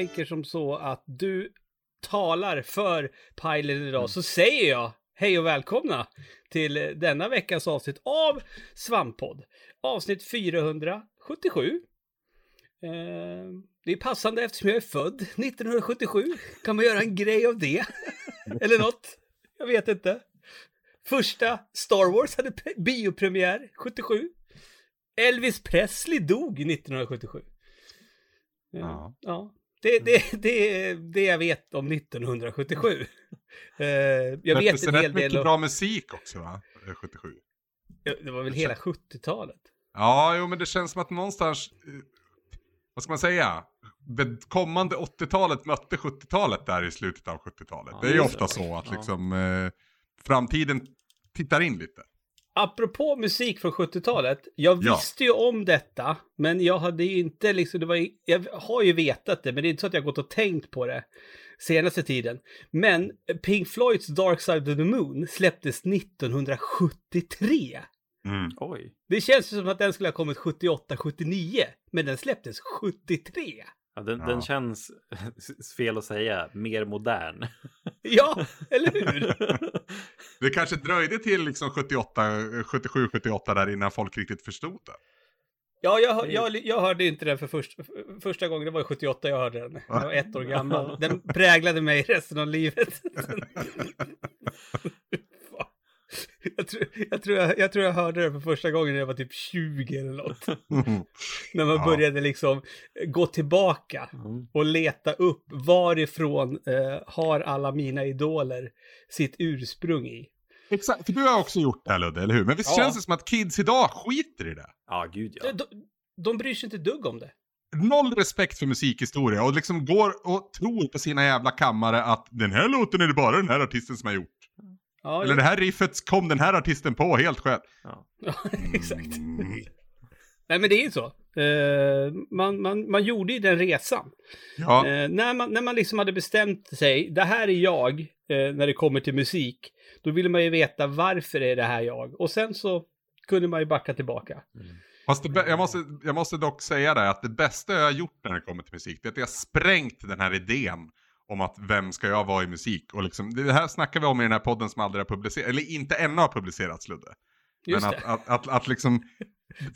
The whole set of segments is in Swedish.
tänker som så att du talar för Pilot idag så säger jag hej och välkomna till denna veckas avsnitt av Svamppodd. Avsnitt 477. Eh, det är passande eftersom jag är född 1977. Kan man göra en grej av det? Eller något? Jag vet inte. Första Star Wars hade biopremiär 77. Elvis Presley dog 1977. Ja. ja. Det, det, det är det jag vet om 1977. uh, jag Men vet en hel del... mycket bra musik också va? 77. Ja, det var väl hela 70-talet? Ja, jo men det känns som att någonstans, eh, vad ska man säga? Det kommande 80-talet mötte 70-talet där i slutet av 70-talet. Ja, det är ju ofta så att liksom eh, framtiden tittar in lite. Apropå musik från 70-talet. Jag ja. visste ju om detta, men jag hade ju inte liksom, det var, jag har ju vetat det, men det är inte så att jag gått och tänkt på det senaste tiden. Men Pink Floyds Dark Side of the Moon släpptes 1973. Mm. Oj. Det känns ju som att den skulle ha kommit 78-79, men den släpptes 73. Ja, den, ja. den känns, fel att säga, mer modern. Ja, eller hur? det kanske dröjde till liksom 78, 77, 78 där innan folk riktigt förstod det. Ja, jag, jag, jag hörde inte den för först, första gången, det var 78 jag hörde den. Jag var ett år gammal. Den präglade mig resten av livet. Jag tror, jag, tror jag, jag tror jag hörde det för första gången när jag var typ 20 eller något. när man ja. började liksom gå tillbaka mm. och leta upp varifrån eh, har alla mina idoler sitt ursprung i. Exakt, för du har också gjort det här Ludde, eller hur? Men visst ja. känns det som att kids idag skiter i det? Ja, gud ja. De, de bryr sig inte dugg om det. Noll respekt för musikhistoria och liksom går och tror på sina jävla kammare att den här låten är det bara den här artisten som har gjort. Ja, Eller det här riffet kom den här artisten på helt själv. Ja, exakt. Mm. Nej men det är ju så. Uh, man, man, man gjorde ju den resan. Ja. Uh, när, man, när man liksom hade bestämt sig, det här är jag, uh, när det kommer till musik, då ville man ju veta varför är det här jag. Och sen så kunde man ju backa tillbaka. Mm. Fast det, jag, måste, jag måste dock säga det, att det bästa jag har gjort när det kommer till musik, det är att jag har sprängt den här idén om att vem ska jag vara i musik? Och liksom, det här snackar vi om i den här podden som aldrig har publicerats, eller inte ännu har publicerats Ludde. Just Men att, att, att, att, liksom,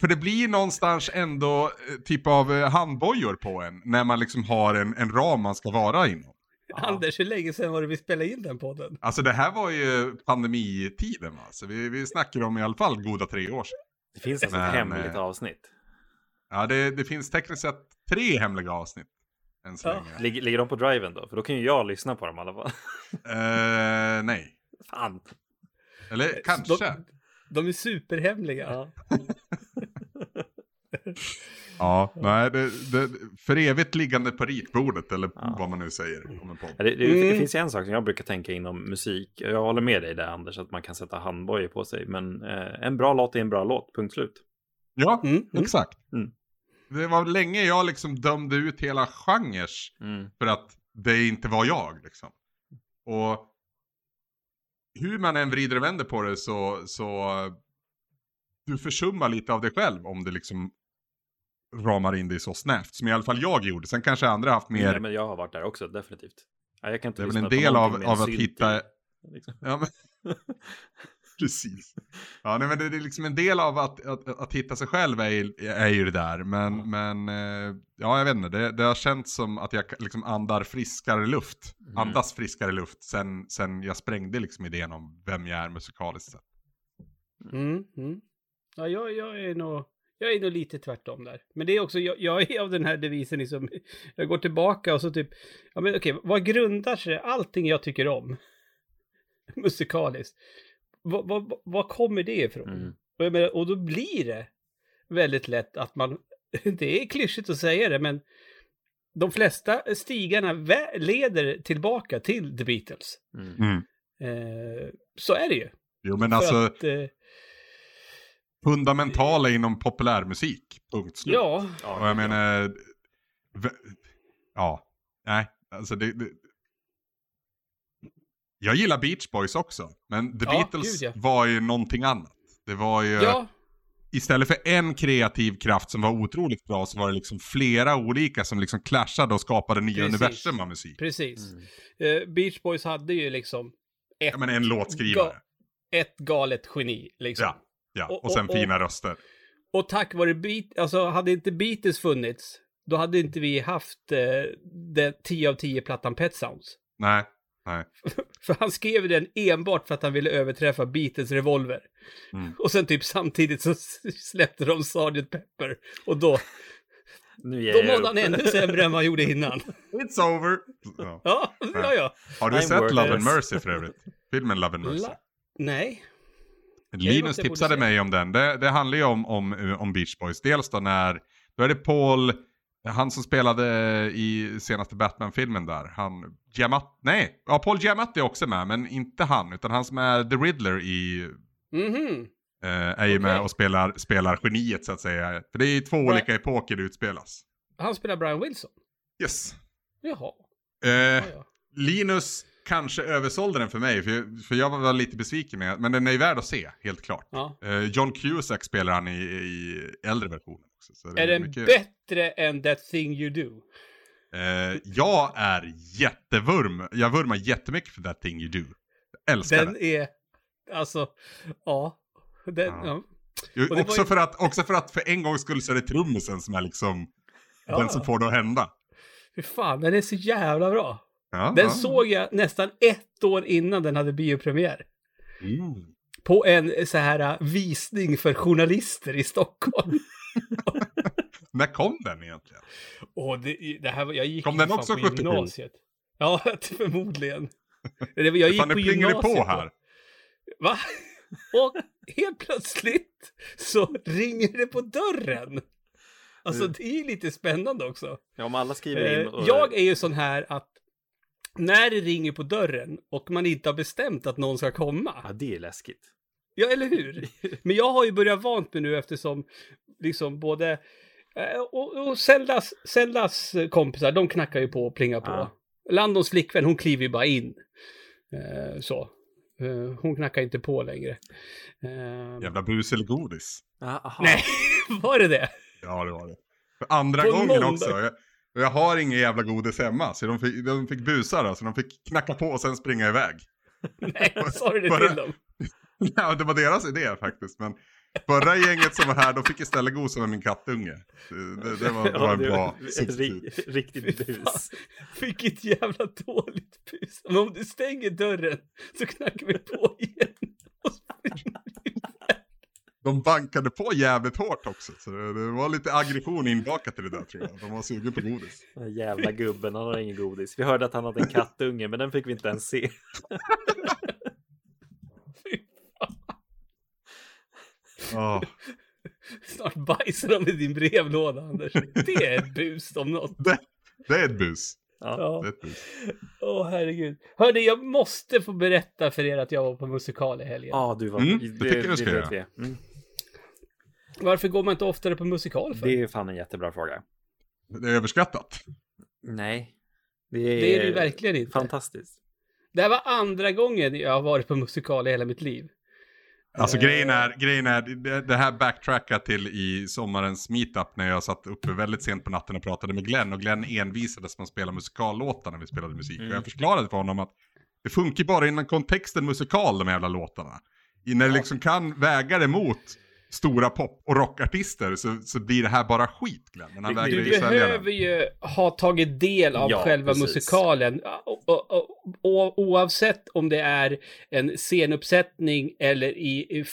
för det blir någonstans ändå eh, typ av eh, handbojor på en när man liksom har en, en ram man ska vara inom. Anders, hur länge sedan var det vi spelade in den podden? Alltså det här var ju pandemitiden va? Så vi, vi snackar om i alla fall goda tre år sedan. Det finns alltså ett hemligt eh, avsnitt. Ja, det, det finns tekniskt sett tre hemliga avsnitt. Än så ja. länge. Ligger, ligger de på driven då? För då kan ju jag lyssna på dem i alla fall. uh, nej. Fan. Eller kanske. De, de är superhemliga. Ja. ja, nej, det, det, för evigt liggande på ritbordet eller ja. vad man nu säger. Om en det, det, det, mm. finns en sak som jag brukar tänka inom musik. Jag håller med dig där Anders, att man kan sätta handbojor på sig. Men eh, en bra låt är en bra låt, punkt slut. Ja, mm. exakt. Mm det var länge jag liksom dömde ut hela genrer mm. för att det inte var jag liksom. Och hur man än vrider och vänder på det så, så du försummar lite av dig själv om det liksom ramar in dig så snävt. Som i alla fall jag gjorde. Sen kanske andra haft mer... Nej, men jag har varit där också, definitivt. jag kan inte det är väl en del av, av att hitta... Liksom. Ja, men... Precis. Ja, nej, men det, är liksom en del av att, att, att hitta sig själv är, är ju det där. Men, mm. men eh, ja, jag vet inte. Det, det har känts som att jag liksom andar friskare luft. Mm. Andas friskare luft sen, sen jag sprängde liksom idén om vem jag är musikaliskt sett. Mm, mm. Ja, jag, jag är nog... Jag är nog lite tvärtom där. Men det är också, jag, jag är av den här devisen liksom, jag går tillbaka och så typ, ja men okej, vad grundar sig allting jag tycker om musikaliskt? Vad, vad, vad kommer det ifrån? Mm. Och, menar, och då blir det väldigt lätt att man, det är klyschigt att säga det, men de flesta stigarna leder tillbaka till The Beatles. Mm. mm. Eh, så är det ju. Jo, men För alltså... Att, eh, fundamentala inom populärmusik, punkt slut. Ja. Och jag menar, ja, nej, alltså det, det, jag gillar Beach Boys också, men The ja, Beatles gud, ja. var ju någonting annat. Det var ju... Ja. istället för en kreativ kraft som var otroligt bra så var det liksom flera olika som liksom clashade och skapade nya Precis. universum av musik. Precis. Mm. Eh, Beach Boys hade ju liksom ett, Ja men en låtskrivare. ga- ett galet geni. Liksom. Ja, ja. Och- Och sen och- och- fina röster. Och tack vare Beat, alltså hade inte Beatles funnits, då hade inte vi haft eh, den 10 av 10 plattan Pet Sounds. Nej, nej. För han skrev den enbart för att han ville överträffa Beatles Revolver. Mm. Och sen typ samtidigt så släppte de Sgt. Pepper. Och då, Nu då mådde han ännu sämre än vad han gjorde innan. It's over. Ja. Ja, ja, ja. Har du I'm sett Love and. Mercy för övrigt? Filmen Love and Mercy. La- Nej. Linus tipsade mig om den. Det, det handlar ju om, om, om Beach Boys. Dels då när, då är det Paul, han som spelade i senaste Batman-filmen där. Han, Giamatti, nej, ja Paul Giamatti är också med, men inte han, utan han som är The Riddler i, Mhm. eh, är ju med Okej. och spelar, spelar geniet så att säga. För det är ju två Right. olika epoker det utspelas. Han spelar Brian Wilson. Yes. Jaha. Eh, Ja, ja. Linus kanske översålde den för mig, för, för jag var lite besviken med men den är ju värd att se, helt klart. ja. Eh, John Cusack spelar han i, i äldre versionen också. Så det Är den mycket- bättre än That thing you do? Eh, jag är jättevurm, jag vurmar jättemycket för That thing you do. Jag älskar Den den. är, alltså, ja. Den, Ja. ja. Jo, också, ju- för att, också för att för en gångs skull så är det trummisen som är liksom Ja. den som får det att hända. Fy fan, den är så jävla bra. Ja, Den ja. såg jag nästan ett år innan den hade biopremiär. Mm. På en så här äh, visning för journalister i Stockholm. När kom den egentligen? Och det, det här var, jag gick Kom den också på 77? gymnasiet. Ja, förmodligen. Det var- Jag gick Fan, på gymnasiet. på här. Va? Och helt plötsligt så ringer det på dörren. Alltså Mm. det är ju lite spännande också. Ja, om alla skriver in Eh, och... Jag är ju sån här att när det ringer på dörren och man inte har bestämt att någon ska komma. Ja, det är läskigt. Ja, eller hur? Men jag har ju börjat vant mig nu eftersom liksom både eh, och, och Zeldas, Zeldas kompisar, de knackar ju på och plingar på. Ja. Landons flickvän, hon kliver ju bara in. Eh, så. Eh, hon knackar inte på längre. Eh, Jävla bus eller godis. Ah, aha. nej, var det det? Ja, det var det. För andra På gången måndag. också. Jag, jag har ingen jävla godis hemma, så de fick, de fick busa då, så de fick knacka på och sen springa iväg. Nej, sa du det till dem? Ja, det var deras idé faktiskt, men förra gänget som var här, de fick istället gosa med min kattunge. Det, det, var, det var en Ja, bra substitut. ri- Riktigt bus. Vilket jävla dåligt bus. Men om du stänger dörren så knackar vi på igen. De bankade på jävligt hårt också, så det, det var lite aggression inbakat i det där tror jag. De var sugen på godis. Den jävla gubben, han har ingen godis. Vi hörde att han hade en kattunge, men den fick vi inte ens se. Fy Åh, Snart bajsar de i din brevlåda, Anders. Det är ett bus om något. det är ett bus. Ja. Det Ja. Åh, herregud. Hörni, jag måste få berätta för er att jag var på musikal i helgen. Ja, du var... Mm, det tycker jag ska göra. Mm. Varför går man inte oftare på musikal för? Det är fan en jättebra fråga. Det är överskattat. Nej. Det är, Det är det ju verkligen inte. Fantastiskt. Det här var andra gången jag har varit på musikal i hela mitt liv. Alltså Eh. grejen är, grejen är det, här backtrackar till i sommarens meetup när jag satt uppe väldigt sent på natten och pratade med Glenn och Glenn envisades med att spela musikallåtar när vi spelade musik. Mm. Och jag förklarade för honom att det funkar bara inom kontexten musikal de jävla låtarna. I när det liksom kan väga det mot stora pop och rockartister så, så blir det här bara skit Glenn. Men han Du behöver ju ha tagit del av Ja, själva precis. musikalen. Och, och, och, och, oavsett om det är en scenuppsättning eller i, i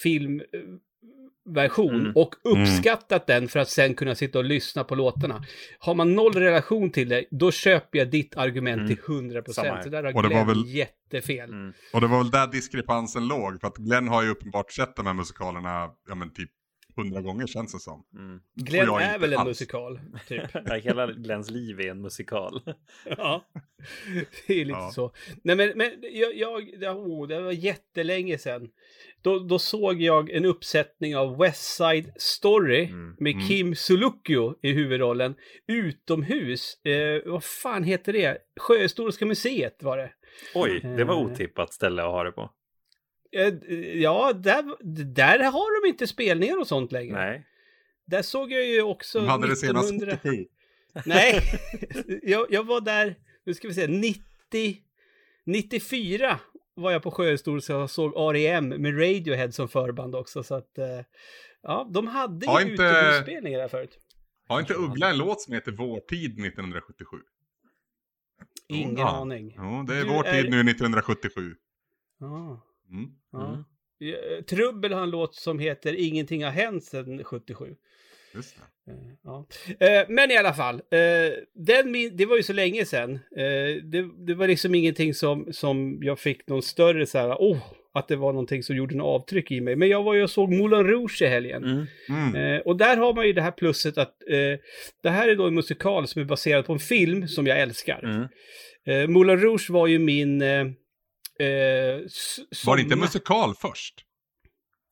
filmversion. Mm. Och uppskattat den för att sen kunna sitta och lyssna på låtarna. Har man noll relation till det, då köper jag ditt argument Mm. till 100%. Samma här. Så där har Och det var Glenn väl- jättefel. Mm. Och det var väl där diskrepansen låg. För att Glenn har ju uppenbart sett de här musikalerna, ja men typ hundra gånger känns det som. Mm. Glenn är väl en alls. musikal, typ. Hela Glens liv är en musikal. Ja, det är lite Ja. så. Nej, men, men jag, jag det, oh, det var jättelänge sedan. Då, då såg jag en uppsättning av West Side Story Mm, med mm. Kim Sulocchio i huvudrollen utomhus. Eh, vad fan heter det? Sjöhistoriska museet var det. Oj, det var Eh. otippat ställe att ha det på. Eh, Ja, där, där har de inte spelningar och sånt längre. Nej. Där såg jag ju också De hade det senast 1900... 77. Nej, jag, jag var där, nu ska vi se, 90, 94 var jag på Sjöhistoriska och såg R.E.M. med Radiohead som förband också. Så att, eh, ja, de hade Har ju inte- utomhusspelningar där förut. Har inte Uggla en låt som heter Vår tid 1977? Ingen Ja. aning. Jo, det är Du vår är- tid nu 1977. Ja, Mm. ja. Mm. Eh, Trubbel har en låt som heter Ingenting har hänt sedan 77. Just det. Eh, Ja. Eh, Men i alla fall, eh, den det var ju så länge sedan. Eh, Det, det var liksom ingenting som, som jag fick någon större så här, oh, att det var någonting som gjorde en avtryck i mig. Men jag var ju och såg Moulin Rouge i helgen. Mm. Mm. Eh, och där har man ju det här plusset att eh, det här är då en musikal som är baserad på en film som jag älskar. Mm. Eh, Moulin Rouge var ju min... Eh, eh, Var det inte musikal först?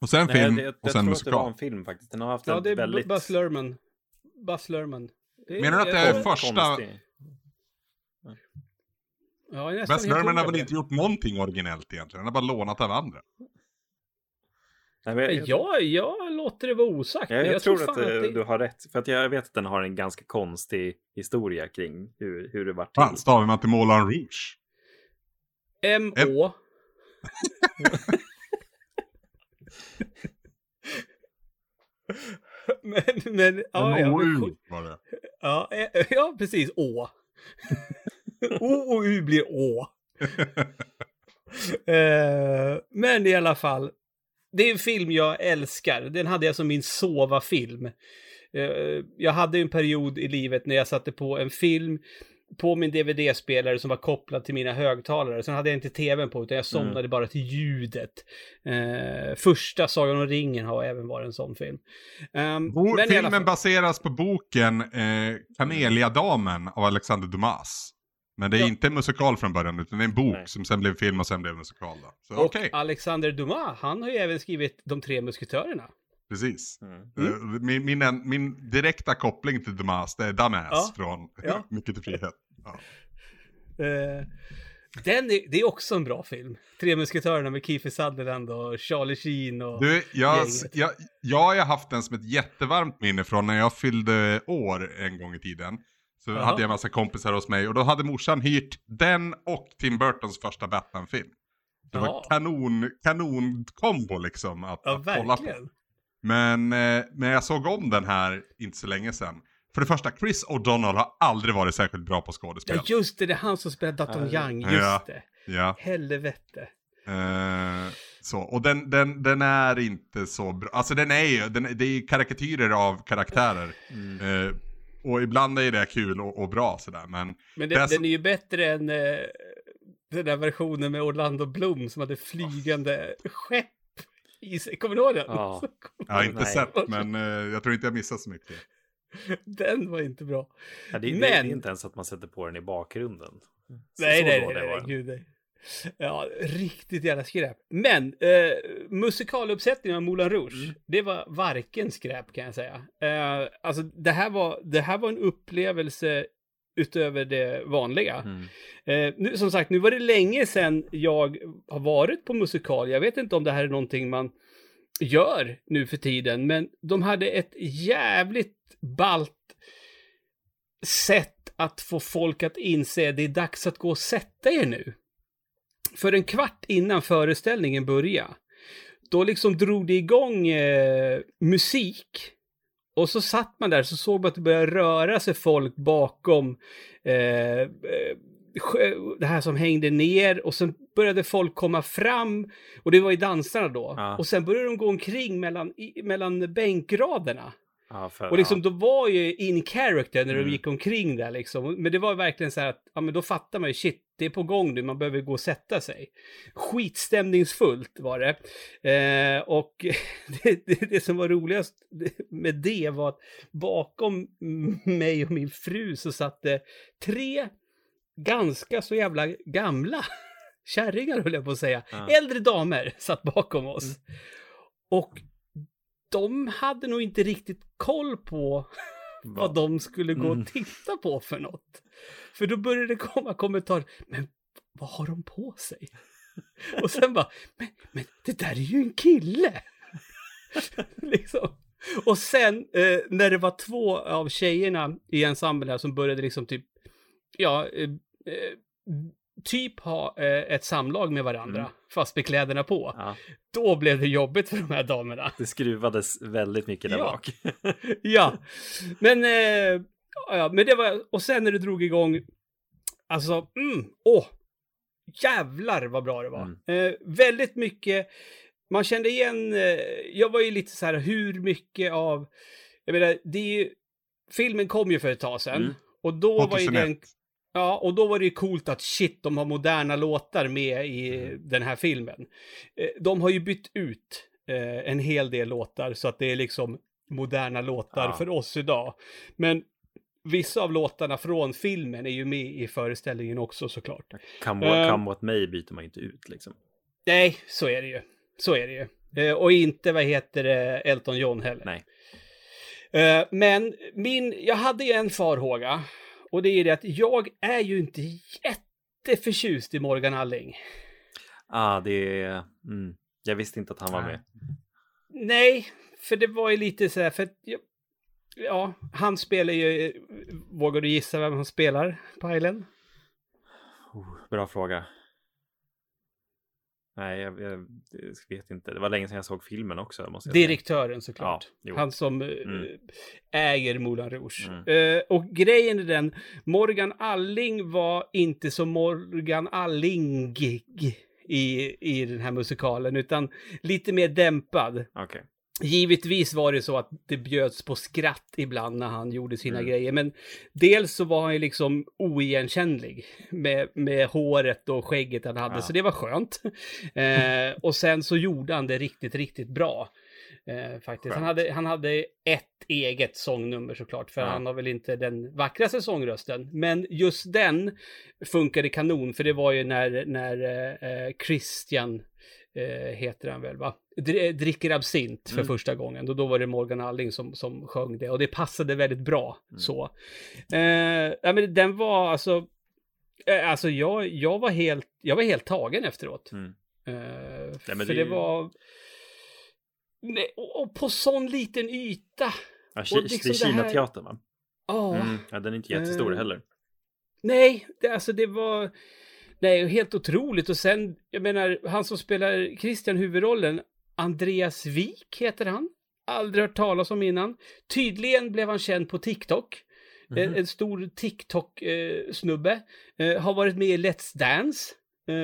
Och sen Nej, film det, jag, och jag sen tror att det var musikal. en film faktiskt. Den har haft Ja, det är väldigt... Buzz Lerman. Buzz Lerman. Det Menar du att det är jag- första- konstig. Ja, helt Lerman har väl inte gjort någonting originellt egentligen. Han har bara lånat av andra. Nej, men jag, jag, Ja, jag låter det vara osagt. jag, jag, tror att, fan eh, det- du har rätt. För att jag vet att den har en ganska konstig historia kring hur, hur det var Fan, till. stavar man till Moulin Rouge? M.Å. men, men, ja, ja, men, MOU var det. ja, eh, ja, precis, Å. O och U blir Å. Eh, men i alla fall, det är en film jag älskar. Den hade jag som min sova-film. Eh, jag hade en period i livet när jag satte på en film på min DVD-spelare som var kopplad till mina högtalare. Sen hade jag inte tvn på utan jag somnade bara till ljudet. Eh, första Sagan om ringen har även varit en sån film. Um, Bo- men i alla Filmen fall, baseras på boken eh, Kameliadamen av Alexander Dumas. Men det är Ja. inte en musikal från början utan det är en bok Nej. som sen blev film och sen blev musikal. Då. Så och okej, Alexander Dumas, han har ju även skrivit De tre musketörerna. Precis. Mm. Eh, Min, min, en- min direkta koppling till Dumas, det är Damas Ja. från Ja. Mycket till frihet. Ja. Eh, den är, det är också en bra film. Tre musketörerna med Kiefer Sutherland och Charlie Sheen och... Du, jag, jag, jag har haft den som ett jättevarmt minne från när jag fyllde år en gång i tiden. Så Jaha. hade jag en massa kompisar hos mig och då hade morsan hyrt den och Tim Burtons första Batman-film. Det var kanon, kanonkombo liksom att, ja, att kolla på. Men, eh, men jag såg om den här inte så länge sedan. För det första, Chris O'Donnell har aldrig varit särskilt bra på skådespel. Ja, just det, det är han som spelar Dutton Ja, Young, ja. just det. Ja. Helvete. Eh, så, och den, den, den är inte så bra. Alltså den är ju, den, det är ju karikatyrer av karaktärer. Mm. Eh, och ibland är det kul och, och bra sådär. Men Men Det den, är så- den är ju bättre än eh, den där versionen med Orlando Bloom som hade flygande skepp i sig. Kommer du ihåg den? Ja. jag har inte Nej. sett, men eh, jag tror inte jag missat så mycket. Den var inte bra. Ja, det, Men- det är inte ens att man sätter på den i bakgrunden. Så- Nej, så nej, nej, var nej, gud nej. Ja, riktigt jävla skräp. Men eh, musikaluppsättningen av Moulin Rouge, Mm. det var varken skräp kan jag säga. Eh, alltså det här, var, det här var en upplevelse utöver det vanliga. Mm. Eh, nu, som sagt, nu var det länge sedan jag har varit på musikal. Jag vet inte om det här är någonting man gör nu för tiden, men de hade ett jävligt balt sätt att få folk att inse att det är dags att gå och sätta er nu. För en kvart innan föreställningen började, då liksom drog det igång eh, musik. Och så satt man där så såg man att det började röra sig folk bakom eh, eh, det här som hängde ner och sen började folk komma fram och det var ju dansarna då. Ja. Och sen började de gå omkring mellan, mellan bänkraderna. Ja, för, Och liksom ja. då var ju in character när Mm. de gick omkring där liksom. Men det var verkligen så här att, ja men då fattar man ju shit, det är på gång nu, man behöver gå och sätta sig. Skitstämningsfullt var det. Eh, och det, det, det som var roligast med det var att bakom mig och min fru så satt det tre ganska så jävla gamla kärringar höll jag på att säga. Ja. Äldre damer satt bakom oss. Och de hade nog inte riktigt koll på vad de skulle gå Mm. och titta på för något. För då började det komma kommentarer. Men vad har de på sig? Och sen bara, men, men det där är ju en kille! liksom. Och sen eh, när det var två av tjejerna i ensemblen här som började liksom typ, ja, eh, eh, typ ha eh, ett samlag med varandra, Mm. fast med kläderna på. Ja, Då blev det jobbigt för de här damerna. det skruvades väldigt mycket där Ja. bak. ja, men, eh, ja, men det var, och sen när det drog igång, alltså, mm, åh, jävlar vad bra det var. Mm. Eh, väldigt mycket, man kände igen, eh, jag var ju lite så här, hur mycket av, jag menar, det är ju, filmen kom ju för ett tag sedan. Mm. Och då var ju 2001. den, ja, och då var det ju coolt att shit, de har moderna låtar med i Mm. den här filmen. Eh, de har ju bytt ut eh, en hel del låtar så att det är liksom moderna låtar Ja. för oss idag. Men vissa av låtarna från filmen är ju med i föreställningen också såklart. Come, what, come what may byter man inte ut liksom. Nej, så är det ju. Så är det ju. Och inte, vad heter det, Elton John heller. Nej. Men min, jag hade ju en farhåga. Och det är det att jag är ju inte jätteförtjust i Morgan Alling. Ah, det är... Mm. Jag visste inte att han var med. Nej, för det var ju lite så här, för att, jag- ja, han spelar ju, vågar du gissa vem han spelar, Pajlen? Oh, bra fråga. Nej, jag, jag, jag vet inte. Det var länge sedan jag såg filmen också. Måste jag säga. Direktören såklart. Ja. Han som eh, Mm. äger Moulin Rouge. Mm. Eh, och grejen är den, Morgan Alling var inte som Morgan Alling i, i den här musikalen, utan lite mer dämpad. Okej. Givetvis var det så att det bjöds på skratt ibland när han gjorde sina Mm. grejer, men dels så var han ju liksom oigenkännlig med, med håret och skägget han hade, Ja. så det var skönt. Eh, och sen så gjorde han det riktigt, riktigt bra. Eh, faktiskt. Han hade, han hade ett eget sångnummer såklart, för Ja. han har väl inte den vackraste sångrösten. Men just den funkade kanon, för det var ju när, när eh, Christian eh, heter han väl va? Dr- dricker absint för Mm. första gången. Och då var det Morgan Alling som, som sjöng det. Och det passade väldigt bra Mm. så. Eh, ja, men den var alltså... eh, Alltså jag, jag, var helt, jag var helt tagen efteråt. Mm. Eh, men för det ju- var... Nej, och, och på sån liten yta. Ja, Och liksom det är här- Kina-teatern va? Ja. Mm. Ja, den är inte jättestor Eh, heller. Nej, det, alltså det var... Nej, helt otroligt. Och sen, jag menar, han som spelar Christian huvudrollen, Andreas Wik heter han. Aldrig hört talas om innan. Tydligen blev han känd på TikTok. En, Mhm. en stor TikTok-snubbe. Eh, har varit med i Let's Dance. Eh,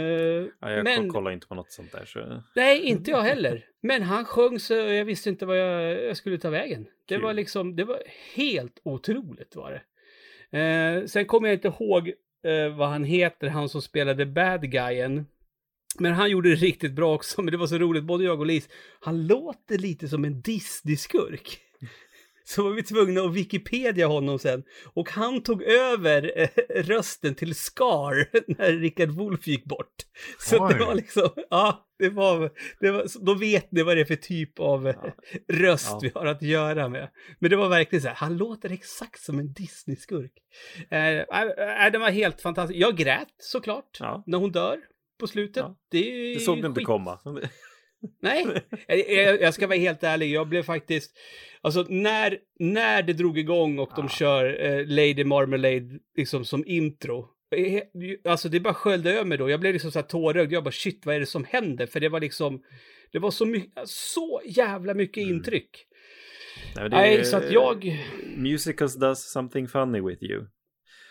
Ja, jag men, kollar inte på något sånt där. Så... nej, inte jag heller. Men han sjöng så jag visste inte vad jag, jag skulle ta vägen. Det Kul. var liksom, det var helt otroligt var det. Eh, sen kommer jag inte ihåg eh, vad han heter, han som spelade bad guyen. Men han gjorde det riktigt bra också, men det var så roligt, både jag och Lis. Han låter lite som en Disney-skurk. Så var vi tvungna att Wikipedia honom sen. Och han tog över eh, rösten till Scar när Rickard Wolff gick bort. Så det Oj. var liksom, ja, det var, det var, då vet ni vad det är för typ av eh, Ja. röst Ja. vi har att göra med. Men det var verkligen så här, han låter exakt som en Disney-skurk. Eh, äh, det var helt fantastiskt. Jag grät såklart Ja. när hon dör på slutet. Ja. Det, Det såg du inte skit- komma. Nej, jag, ska vara helt ärlig. Jag blev faktiskt, alltså när, när det drog igång och de Ja. kör eh, Lady Marmalade liksom som intro. eh, Alltså det bara sköljde över mig då. Jag blev liksom så här tårögd. Jag bara shit, vad är det som händer? För det var liksom, det var så mycket, så jävla mycket Mm. intryck. Nej, det Nej, är- så att jag, Musicals does something funny with you.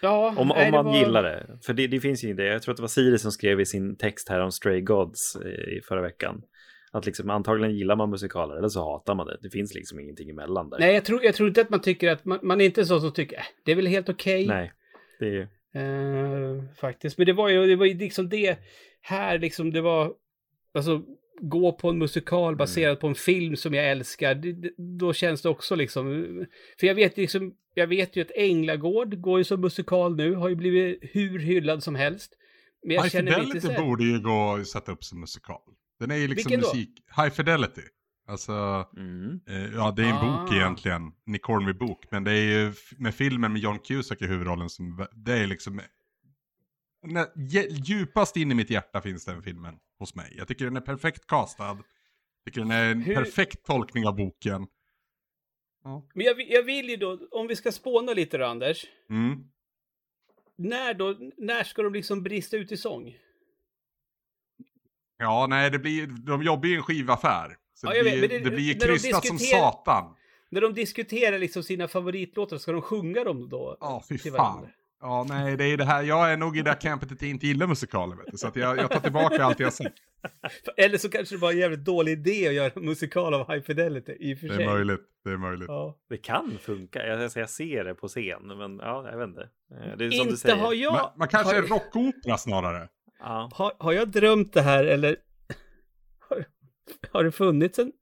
ja. Om, nej, om det man var- gillar det. För det, det finns ju det. Jag tror att det var Siri som skrev i sin text här om Stray Gods eh, i förra veckan. Att liksom antagligen gillar man musikaler eller så hatar man det. Det finns liksom ingenting emellan där. Nej, jag tror, jag tror inte att man tycker att, man, man är inte så som tycker, äh, det är väl helt okej. Nej. Det är ju... Eh, faktiskt. Men det var ju, det var ju liksom det här liksom, det var, alltså, gå på en musikal baserad på en film som jag älskar, det, det, då känns det också liksom, för jag vet liksom, jag vet ju att Änglagård går ju som musikal nu, har ju blivit hur hyllad som helst. Men jag High känner mig inte borde ju gå att sätta upp som musikal. Den är ju liksom Vilken då? musik. High Fidelity. Alltså, Mm. eh, ja det är en bok Ah. egentligen. Nick Hornby-bok. Men det är ju med filmen med John Cusack i huvudrollen som, det är liksom... Nä, dje- djupast in i mitt hjärta finns den filmen. hos mig. Jag tycker den är perfekt castad. Jag tycker den är en Hur- perfekt tolkning av boken. Ja. Men jag, vill- jag vill ju då, om vi ska spåna lite då, Anders. Mm. När då, när ska de liksom brista ut i sång? Ja, nej, det blir, de jobbar ju i en skivaffär. Så Ja, det, vet, blir, men det, det- blir krystat som satan. När de diskuterar liksom sina favoritlåtar, ska de sjunga dem då? Ja, fy fan. varandra? Ja, nej, det är det här. Jag är nog i det här campet att jag inte gillar musikaler, vet du. Så att jag, jag tar tillbaka allt jag sagt. Eller så kanske det var en jävligt dålig idé att göra en musikal av High Fidelity, i och för Det sig. är möjligt. Det är möjligt. Ja. Det kan funka. Jag, alltså, jag ser det på scen, men ja, jag vet inte. Eh, Det är som du Inte säger. har jag... Man, man kanske har, är rockopera snarare. Ja. har, har jag drömt det här eller... Har, har det funnits en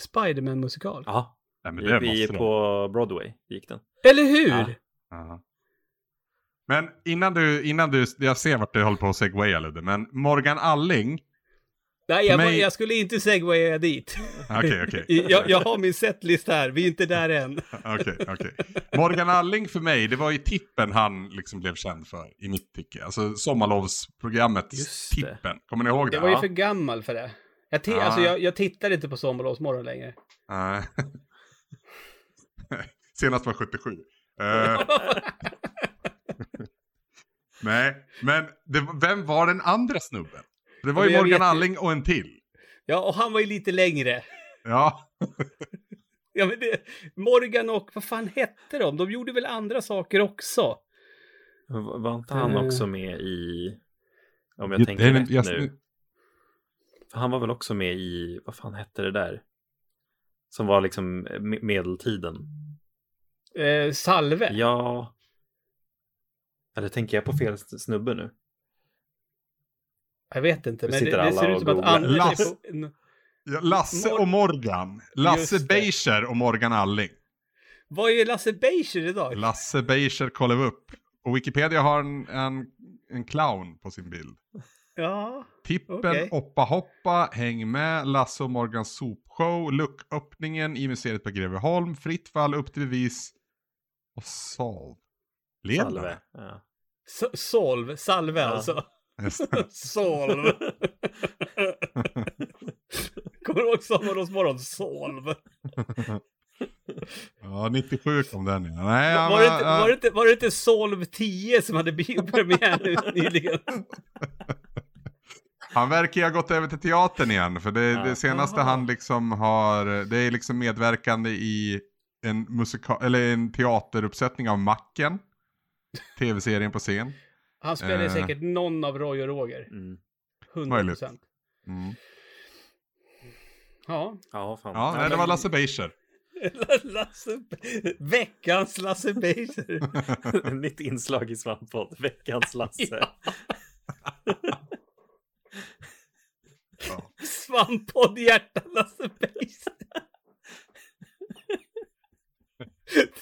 Spiderman-musikal? ja. Nej, men det Vi måste de. på Broadway gick den. Eller hur? Ja. Ja. Men innan du, innan du, jag ser vart du håller på att segwaya Ludde, men Morgan Alling, Nej, jag, mig- jag skulle inte segwaya dit. okej okej. jag, jag har min setlist här, vi är inte där än. Okej, okej. Morgan Alling för mig, det var ju tippen han liksom blev känd för i mitt tycke. Alltså sommarlovsprogrammet. Tippen. Kommer ni ihåg det? Jag var ju för gammal för det. Jag, Ja. alltså, jag, jag tittar inte på Sommarlovsmorgon längre. Nej. Senast var 77. Eh, nej, men det, vem var den andra snubben? Det var ju Morgan vet. Alling och en till. Ja, och han var ju lite längre. Ja, Ja, men det, Morgan och, vad fan hette de? De gjorde väl andra saker också? Var inte han Eh. också med i... Om jag Det- tänker det- rätt jag- nu. För han var väl också med i, vad fan hette det där? Som var liksom me- medeltiden. Eh, Salve. Ja. Eller tänker jag på fel snubbe nu? Jag vet inte, men det, det ser alla ut som att Ja, Lasse Mor- och Morgan. Lasse. Beischer och Morgan Alling. Vad är Lasse Beischer idag? Lasse Beischer kollar vi upp. Och Wikipedia har en, en, en clown på sin bild. Ja, Tippen, Okej. Oppa Hoppa, Häng med, Lasse och Morgans sopshow, Lucköppningen i museet på Greveholm, Fritt fall, Upp till bevis och Solv. Ledare. Salve. Ja. Solv, salve Ja. alltså. Solv. Kommer du ihåg Sommarlovsmorgon? Solv. ja, 97 kom den ja. Nej, ja, var, det inte, var, det inte, var det inte Solv 10 som hade biopremiär nyligen? Han verkar ju ha gått över till teatern igen. För det, Ja. det senaste Jaha. han liksom har, det är liksom medverkande i en, musika- eller en teateruppsättning av Macken. Tv-serien på scen. Han spelade Eh. säkert någon av Roy och Roger. Mm. 100 Möjligt. procent. Mm. Ja. Ja, fan. Ja, nej, det var Lasse Beischer. Lasse, veckans Lasse Beischer. Nytt inslag i Svamppodd. Veckans Lasse. Ja. Svamppodd hjärta Lasse Beischer.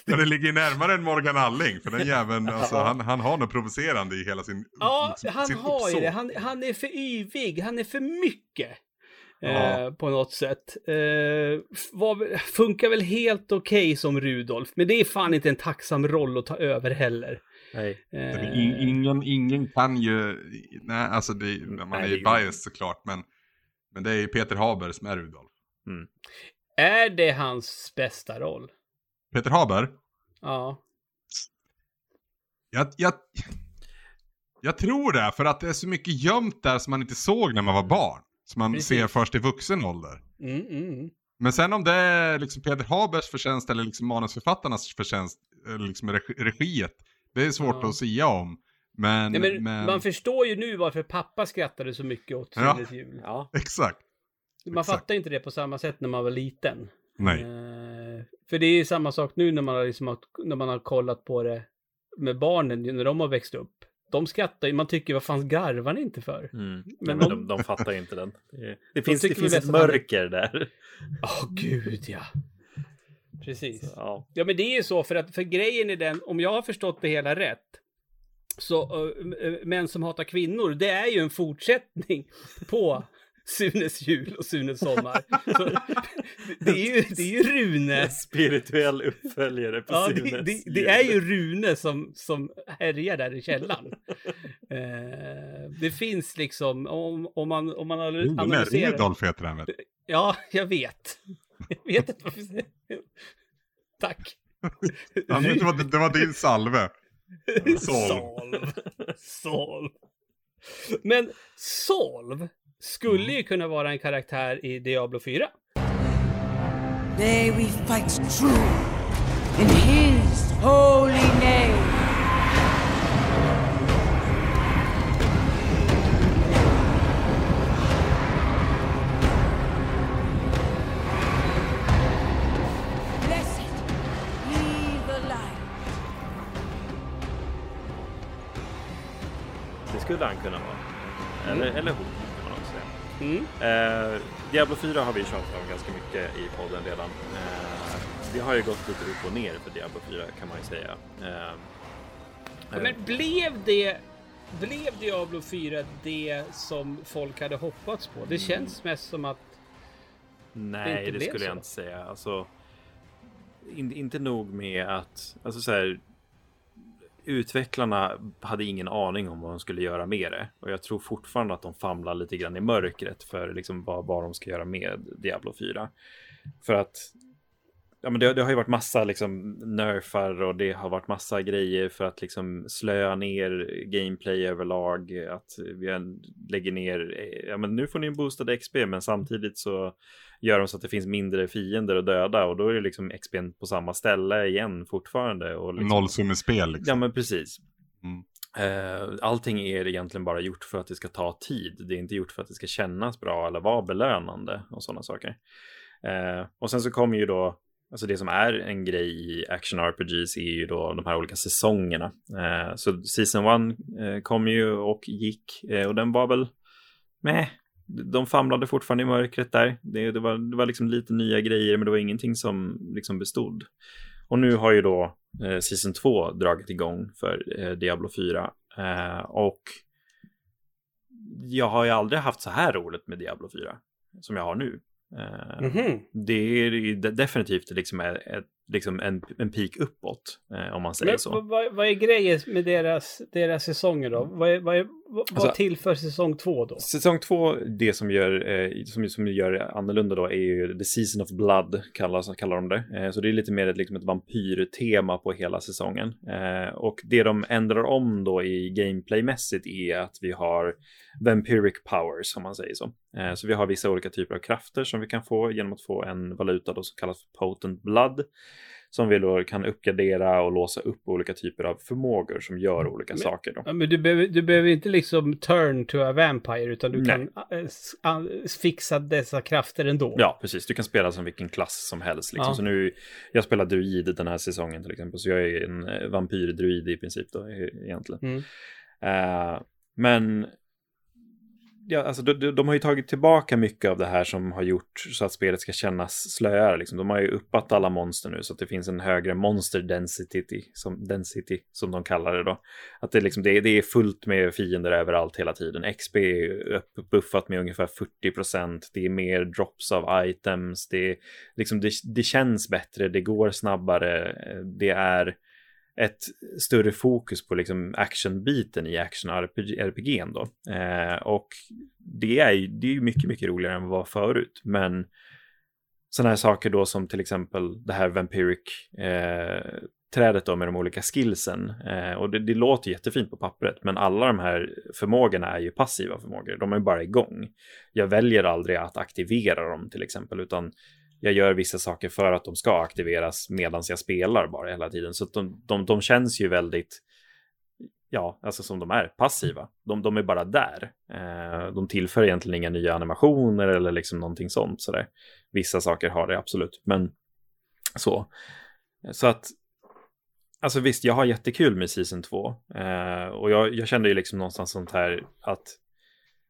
Ja, det ligger närmare än Morgan Alling. För den jäveln, alltså, han, han har något provocerande i hela sin Ja, liksom, han sitt har ju det. Han, han är för yvig. Han är för mycket. Ja. Eh, på något sätt. Eh, var, funkar väl helt okej som Rudolf. Men det är fan inte en tacksam roll att ta över heller. Nej. Eh, in- Ingen, ingen kan ju, nej alltså det, man Nej, är ju biased såklart. Men, men det är ju Peter Haber som är Rudolf. är det hans bästa roll? Peter Haber? Ja. Jag, jag, jag tror det, för att det är så mycket gömt där som man inte såg när man var barn. Som man Precis. ser först i vuxen ålder. Mm, mm. Men sen om det är liksom Peter Habers förtjänst eller liksom manusförfattarnas förtjänst, eller liksom regi, regiet, det är svårt Ja. att sia om. Men, Nej, men men, Man förstår ju nu varför pappa skrattade så mycket åt Ja. Jul. Ja. exakt. Man exakt. fattar inte det på samma sätt när man var liten. Nej. Eh, för det är ju samma sak nu när man, har liksom, har- när man har kollat på det med barnen när de har växt upp. De skrattar ju, man tycker vad fan garvar ni inte för? Mm. Men Men, de- de, de fattar ju inte den. Det, det finns, det finns ett mörker där. Åh gud ja. Precis. Ja. Ja men det är ju så för att för grejen är den, om jag har förstått det hela rätt. Så uh, män som hatar kvinnor, det är ju en fortsättning på Sunes jul och Sunes sommar. Så, det, är ju, det är ju Rune. Spirituell uppföljare på Ja, Sunes det, det, jul. det är ju Rune som, som härjar där i källaren. Eh, det finns liksom, om, om man, om man Rune, analyserar... Rudolf heter han väl? Ja, jag vet. Jag vet inte varför... Tack. Ja, det, var, det var din salve. Solv. Solv. Solv. Men Solv skulle ju kunna vara en karaktär i Diablo 4. May we fight true in his holy name. Skulle han kunna vara. Eller, eller hon Mm. Eh, Diablo 4 har vi tjatat om ganska mycket i podden redan. Eh, det har ju gått lite upp och ner för Diablo 4 kan man ju säga. Eh, Men blev det... Blev Diablo 4 det som folk hade hoppats på? Det känns mest som att... Nej, det, blev skulle så. jag inte säga. Alltså, in, inte nog med att alltså så här, utvecklarna hade ingen aning om vad de skulle göra med det. Och jag tror fortfarande att de famlar lite grann i mörkret för liksom vad, vad de ska göra med Diablo 4. För att ja, men det, det har ju varit massa liksom nerfar och det har varit massa grejer för att liksom slöa ner gameplay överlag. Att vi lägger ner, eh, ja men nu får ni en boostad XP men samtidigt så gör de så att det finns mindre fiender att döda och då är det liksom XP på samma ställe igen fortfarande. Och liksom, Nollsummespel liksom. Ja men precis. Mm. Eh, allting är egentligen bara gjort för att det ska ta tid. Det är inte gjort för att det ska kännas bra eller vara belönande och sådana saker. Eh, och sen så kommer ju då, alltså det som är en grej i action RPGs är ju då de här olika säsongerna. Eh, så Season 1 eh, kom ju och gick eh, och den var väl med. De famlade fortfarande i mörkret där. Det, det, var, det var liksom lite nya grejer men det var ingenting som liksom bestod. Och nu har ju då eh, Season 2 dragit igång för eh, Diablo 4. Eh, och jag har ju aldrig haft så här roligt med Diablo 4 som jag har nu. Eh, Mhm. Det är definitivt liksom, ett, liksom en, en peak uppåt, eh, om man säger Men så. vad, vad- vad är grejen med deras, deras säsonger då? Vad, är, vad, är, vad, Alltså- tillför säsong två då? Säsong två, det som gör, eh, som, som gör annorlunda då är ju The Season of Blood, kallas, kallar de det. Eh, så det är lite mer ett, liksom ett vampyrtema på hela säsongen. Eh, och det de ändrar om då i gameplaymässigt är att vi har Vampiric Powers, om man säger så. Eh, så vi har vissa olika typer av krafter som vi kan få genom att få en valuta då som kallas Potent Blood. Som vi då kan uppgradera och låsa upp olika typer av förmågor som gör olika Men- saker. Då. Men du behöver, du behöver inte liksom turn to a vampire utan du Nej. kan an- fixa dessa krafter ändå. Ja, precis. Du kan spela som vilken klass som helst. Liksom. Ja. Så nu, jag spelar druid den här säsongen till exempel, så jag är en eh, vampyrdruid i princip då, e- egentligen. Mm. Eh, men ja, alltså, de, de, har ju tagit tillbaka mycket av det här som har gjort så att spelet ska kännas slöare. Liksom. De har ju uppat alla monster nu så att det finns en högre monster density som, density, som de kallar det då. Att det, liksom, det, är- det är fullt med fiender överallt hela tiden. XP är uppbuffat med ungefär 40 procent. Det är mer drops av items. Det, liksom, det, det känns bättre, det går snabbare. Det är ett större fokus på liksom actionbiten i action RPG, då. Eh, och det är ju det är mycket, mycket roligare än vad var förut. Men sådana här saker då som till exempel det här Vampiric eh, trädet då med de olika skillsen. Eh, och det, det låter jättefint på pappret, men alla de här förmågorna är ju passiva förmågor. De är bara igång. Jag väljer aldrig att aktivera dem till exempel, utan jag gör vissa saker för att de ska aktiveras medan jag spelar bara hela tiden. Så att de, de, de känns ju väldigt, ja, alltså som de är, passiva. De, de är bara där. Eh, de tillför egentligen inga nya animationer eller liksom någonting sånt. Sådär. Vissa saker har det absolut, men så. Så att, alltså visst, jag har jättekul med Season 2. Eh, och jag, jag kände ju liksom någonstans sånt här att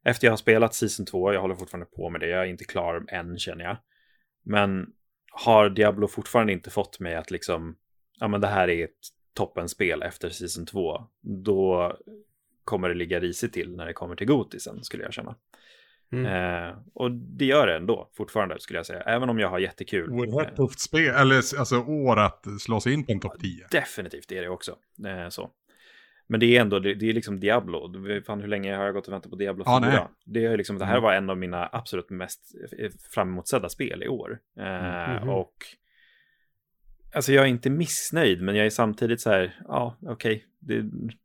efter jag har spelat Season 2, jag håller fortfarande på med det, jag är inte klar än känner jag. Men har Diablo fortfarande inte fått mig att liksom, ja men det här är ett toppenspel efter Season 2, då kommer det ligga risigt till när det kommer till Gotisen skulle jag känna. Mm. Eh, och det gör det ändå, fortfarande skulle jag säga. Även om jag har jättekul. Eh, Oerhört tufft spel, eller alltså år att slå sig in på en topp 10. Definitivt är det också. Eh, så. Men det är ändå, det, det är liksom Diablo. Fan hur länge har jag gått och väntat på Diablo 4? Ja, nej. det, är liksom, det här Mm. var en av mina absolut mest eh, fram emotsedda spel i år. Eh, Mhm. Och alltså jag är inte missnöjd, men jag är samtidigt så här, ja, okej, det,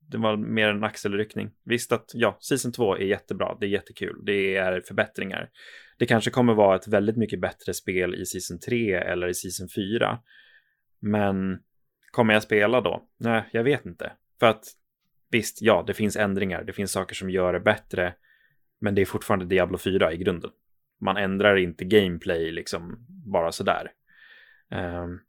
det var mer en axelryckning. Visst att, ja, Season 2 är jättebra, det är jättekul, det är förbättringar. Det kanske kommer vara ett väldigt mycket bättre spel i Season 3 eller i Season 4. Men kommer jag spela då? Nej, jag vet inte. För att visst, ja, det finns ändringar, det finns saker som gör det bättre. Men det är fortfarande Diablo 4 i grunden. Man ändrar inte gameplay liksom bara sådär. Um,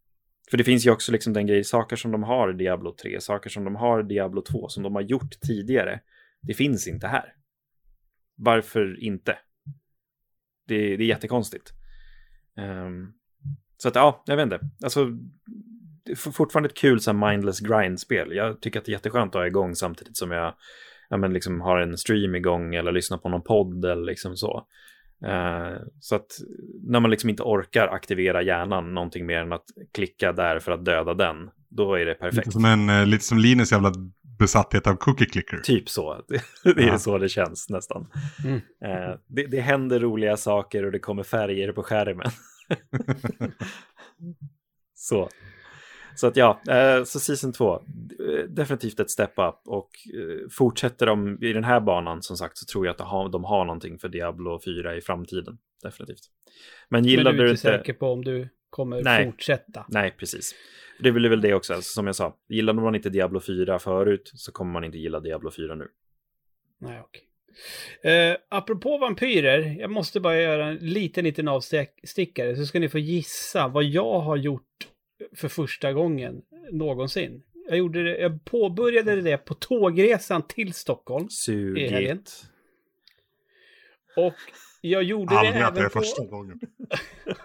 för det finns ju också liksom den grej, saker som de har i Diablo 3, saker som de har i Diablo 2, som de har gjort tidigare. Det finns inte här. Varför inte? Det, det är jättekonstigt. Um, så att ja, jag vet inte. Alltså, fortfarande ett kul så här, mindless grind-spel. Jag tycker att det är jätteskönt att ha igång samtidigt som jag ja, men liksom har en stream igång eller lyssnar på någon podd eller liksom så. Eh, så att när man liksom inte orkar aktivera hjärnan någonting mer än att klicka där för att döda den, då är det perfekt. Lite som, en, eh, lite som Linus jävla besatthet av cookie clicker. Typ så. Det är Ja. så det känns nästan. Mm. Eh, det, det händer roliga saker och det kommer färger på skärmen. så. Så att ja, eh, så Season 2, eh, definitivt ett step up och eh, fortsätter de i den här banan som sagt så tror jag att de har, någonting för Diablo 4 i framtiden. Definitivt. Men Men gillar du är inte säker på om du kommer Nej. fortsätta. Nej, precis. Det blir väl det också, alltså, som jag sa. Gillade man inte Diablo 4 förut så kommer man inte gilla Diablo 4 nu. Nej, okej. Eh, apropå vampyrer, jag måste bara göra en liten, liten avstickare så ska ni få gissa vad jag har gjort för första gången någonsin. Jag, gjorde det, jag påbörjade det på tågresan till Stockholm I helgen. Sugigt. och jag gjorde det Aldrig det även är på, första gången.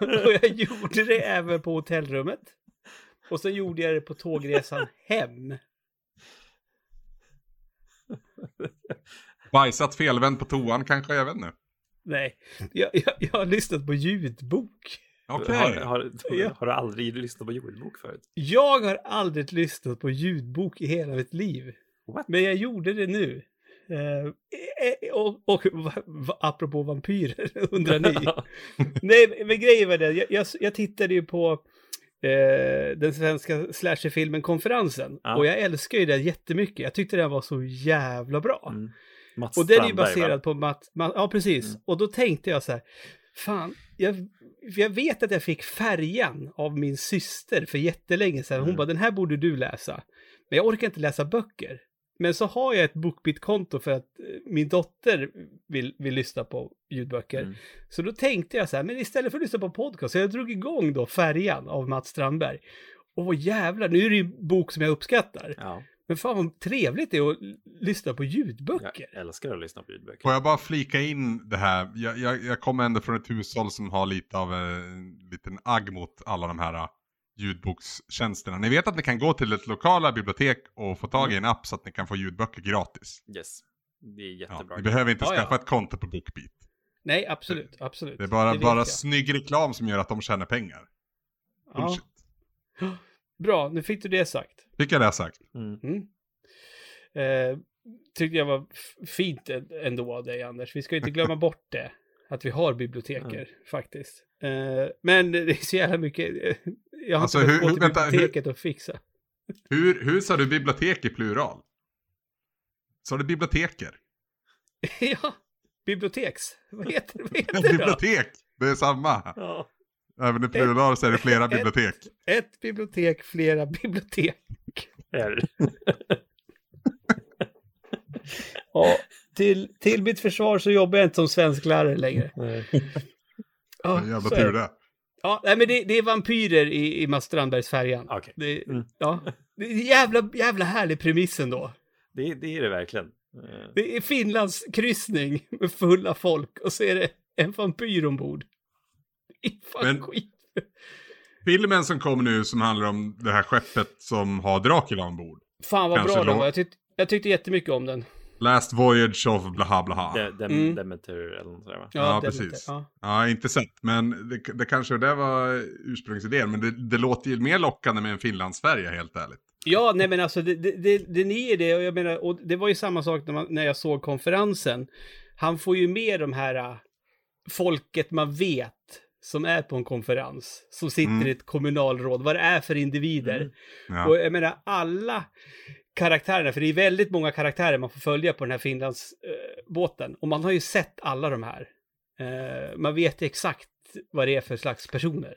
och jag gjorde det även på hotellrummet. Och så gjorde jag det på tågresan hem. Bajsat felvänd på toan kanske, jag vet inte. Nej, jag, jag, jag har lyssnat på ljudbok. Okej. Har, har, har du aldrig lyssnat på ljudbok förut? Jag har aldrig lyssnat på ljudbok i hela mitt liv. What? Men jag gjorde det nu. Eh, eh, och, och va, apropå vampyrer, undrar ni? Nej, men grejen var det, jag, jag, jag tittade ju på eh, den svenska slasherfilmen Konferensen. Ja. Och jag älskar ju den jättemycket. Jag tyckte den var så jävla bra. Mm. Och den är ju Strandberg, va? baserad på Matt, Matt ja precis. Mm. Och då tänkte jag så här, fan, jag, jag vet att jag fick färjan av min syster för jättelänge sedan. Hon Mm. bara, den här borde du läsa. Men jag orkar inte läsa böcker. Men så har jag ett Bookbeat-konto för att eh, min dotter vill, vill lyssna på ljudböcker. Mm. Så då tänkte jag så här, men istället för att lyssna på podcast, så jag drog igång då Färjan av Mats Strandberg. Och jävlar, nu är det ju en bok som jag uppskattar. Ja, Men fan vad trevligt det är att lyssna på ljudböcker. jag älskar att lyssna på ljudböcker. Får jag bara flika in det här? Jag, jag, jag kommer ändå från ett hushåll som har lite av en liten agg mot alla de här uh, ljudbokstjänsterna. Ni vet att ni kan gå till ett lokala bibliotek och få tag i en app så att ni kan få ljudböcker gratis. Yes, det är Ja, jättebra. ni behöver inte Ja, ja. skaffa ett konto på Bookbeat. Nej, absolut, absolut. Det är bara, vet bara jag. snygg reklam som gör att de tjänar pengar. Ja. Bra, nu fick du det sagt. Fick jag det sagt? Mm. Mm. Eh, tyckte jag var fint ändå av dig, Anders. Vi ska inte glömma bort det. Att vi har biblioteker, faktiskt. Eh, men det är så jävla mycket. eh, Jag har Alltså, inte hur- gå till vänta, hur- biblioteket och fixa. Hur, hur sa du bibliotek i plural? Sa du biblioteker? ja, biblioteks. Vad heter, vad heter det då? bibliotek! Det är samma. Ja. Även i plural så är det flera ett- bibliotek. Ett bibliotek, flera bibliotek. Är. Ja, till, till mitt försvar så jobbar jag inte som svensklärare längre. Ja, Jävla tur det. Ja, nej, men det, det är vampyrer i, i Mats Strandbergs Färjan. Okej. Det, Mm. ja, det är jävla, jävla härlig premiss ändå. Det, det är det verkligen. Eh, Det är Finlands kryssning med fulla folk och så är det en vampyr ombord. Det är fan Men- skit. Filmen som kom nu som handlar om det här skeppet som har Dracula ombord. Fan vad Kanske bra den var. Jag, tyck, jag tyckte jättemycket om den. Last Voyage of blaha blaha. De, dem, Mm. Demeter eller något sådär va? Ja, Demeter, precis. Ja. Ja, inte sett, men det, det kanske det var ursprungsidén. Men det, det låter ju mer lockande med en Finlandsfärja, helt ärligt. Ja, nej men alltså det, det, det, det är det och jag menar, och det var ju samma sak när, man, när jag såg konferensen. Han får ju med de här äh, folket man vet som är på en konferens, som sitter Mm. i ett kommunalråd, vad det är för individer. Mm. Ja. Och jag menar alla karaktärerna, för det är väldigt många karaktärer man får följa på den här Finlandsbåten. och man har ju sett alla de här. Eh, man vet exakt vad det är för slags personer.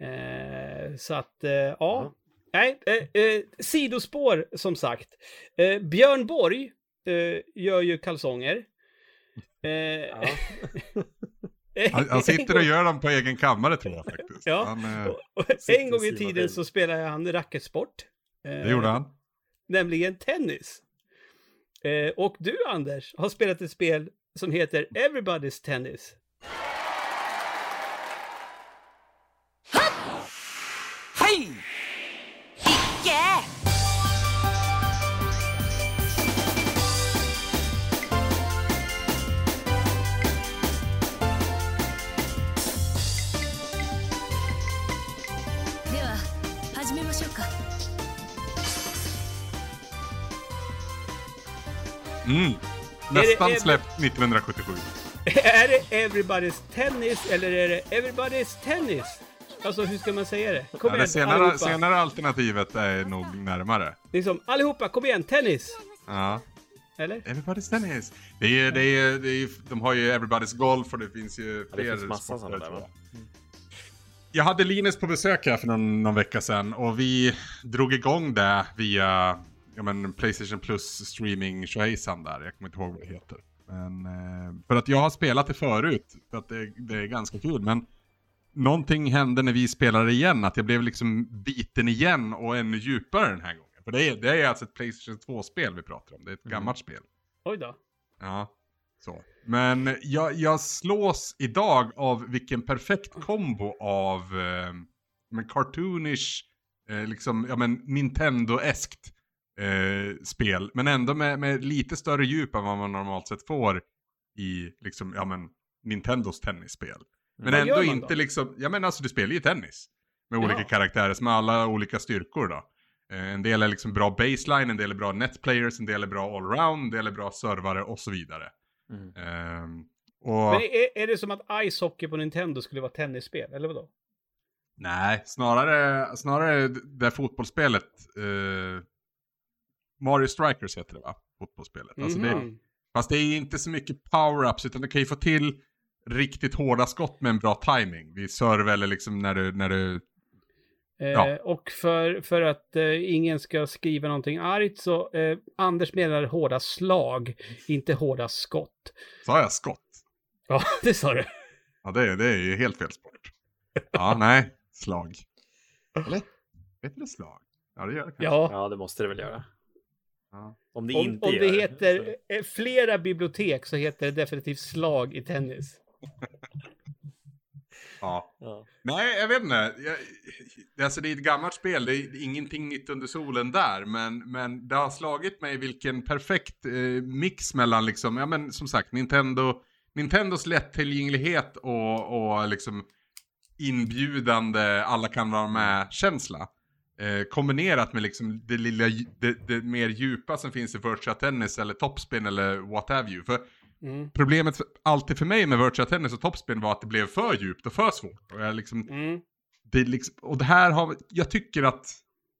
Eh, så att, eh, ja. Ja. Nej, eh, eh, sidospår som sagt. Eh, Björn Borg eh, gör ju kalsonger. Eh, Ja. Han, han sitter och gör dem på egen kammare tror jag faktiskt. Ja. Han, eh, Och- och en gång i tiden så spelade han racketsport. Eh, det gjorde han. Nämligen tennis. Eh, och du Anders har spelat ett spel som heter Everybody's Tennis. Mm. Nästan det- släppt 1977. är det Everybody's Tennis eller är det Everybody's Tennis? Alltså hur ska man säga det? Kom Ja, igen det senare, senare alternativet är nog närmare. Liksom, allihopa, kom igen, tennis! Ja. Eller? Everybody's tennis. Det är, det är, det är, de har ju Everybody's golf och det finns ju Ja, det fler finns massa sporter, där, jag. Jag hade Linus på besök här för någon, någon vecka sedan och vi drog igång det via ja, men Playstation Plus streaming tjohejsan där. Jag kommer inte ihåg vad det heter. Men, eh, för att jag har spelat det förut, för att det, det är ganska kul. Men någonting hände när vi spelade igen, att jag blev liksom biten igen och ännu djupare den här gången. För det är, det är alltså ett Playstation 2-spel vi pratar om, det är ett gammalt spel. Oj då. Ja, så. Men jag, jag slås idag av vilken perfekt kombo av eh, men cartoonish, eh, liksom, ja men Nintendo-eskt eh, spel. Men ändå med, med lite större djup än vad man normalt sett får i liksom, ja men Nintendos tennisspel. Men Vad ändå inte då? liksom, ja men alltså du spelar ju tennis. Med olika Ja. karaktärer som har alla olika styrkor då. Eh, En del är liksom bra baseline, en del är bra netplayers, en del är bra allround, en del är bra servare och så vidare. Mm. Ehm, och Men är, är det som att Ice Hockey på Nintendo skulle vara tennisspel, eller vadå? nej, snarare, snarare det fotbollsspelet. eh, Mario Strikers heter det va? Fotbollsspelet. Alltså det, Mhm. fast det är inte så mycket power-ups utan du kan ju få till riktigt hårda skott med en bra timing. Vid serve eller liksom när du, när du Eh, Ja. Och för, för att eh, ingen ska skriva någonting argt så eh, Anders menar hårda slag, inte hårda skott. sa jag skott? Ja, det sa du. Ja, det, är- det är ju helt fel sport. Ja, nej, slag. Eller? Heter det slag? Ja, det gör det kanske. Ja, Ja, det måste det väl göra. Ja. Om det om, inte om det heter så- eh, flera bibliotek så heter det definitivt slag i tennis. ja. Ja. Nej, jag vet inte. Jag, det- alltså, det är ett gammalt spel, det är ingenting nytt under solen där. Men, men det har slagit mig vilken perfekt eh, mix mellan, liksom, ja men som sagt, Nintendo, Nintendos lättillgänglighet och, och liksom inbjudande, alla kan vara med-känsla. Eh, kombinerat med liksom det lilla, det, det mer djupa som finns i Virtua Tennis eller Topspin eller what have you. För Mm. problemet för, alltid för mig med Virtua Tennis och Topspin var att det blev för djupt och för svårt. Och, jag liksom, Mm. det liksom, och det här har, jag tycker att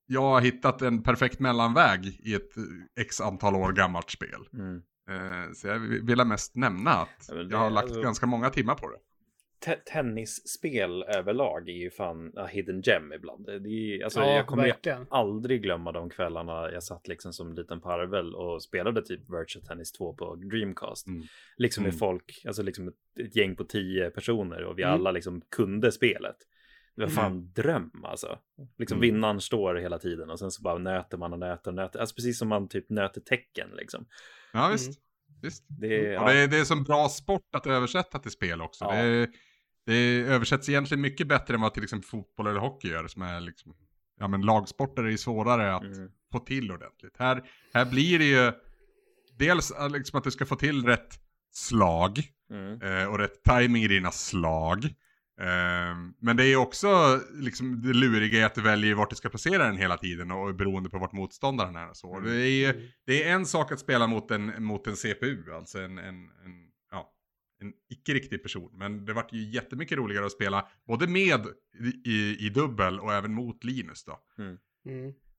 jag har hittat en perfekt mellanväg i ett eh, x antal år gammalt spel. Mm. Eh, så jag vill mest nämna att Ja, det- jag har lagt alltså- ganska många timmar på det. Te- tennisspel överlag är ju fan a hidden gem ibland. Det är, alltså, Ja, jag kommer verkligen. aldrig glömma de kvällarna jag satt liksom som liten parvel och spelade typ Virtua Tennis 2 på Dreamcast. Mm. Liksom med Mm. folk, alltså liksom ett, ett gäng på tio personer och vi Mm. alla liksom kunde spelet. Det var fan dröm alltså. Liksom Mm. vinnaren står hela tiden och sen så bara nöter man och nöter och nöter. Alltså precis som man typ nöter tecken liksom. Ja visst. visst. Det, är- Och det, är, det är som bra sport att översätta till spel också. Ja. Det, är, det översätts egentligen mycket bättre än vad till exempel fotboll eller hockey gör. Som är liksom, ja men lagsporter är ju svårare att Mm. få till ordentligt. Här, här blir det ju, dels eh, liksom att du ska få till rätt slag Mm. eh, och rätt timing i dina slag. Eh, men det är också liksom det luriga i att du väljer vart du ska placera den hela tiden och beroende på vart motståndaren är så. Mm. Det, är, det är en sak att spela mot en, mot en CPU, alltså en, en, en, en icke-riktig person. Men det vart ju jättemycket roligare att spela både med i, i, dubbel och även mot Linus då. Mm.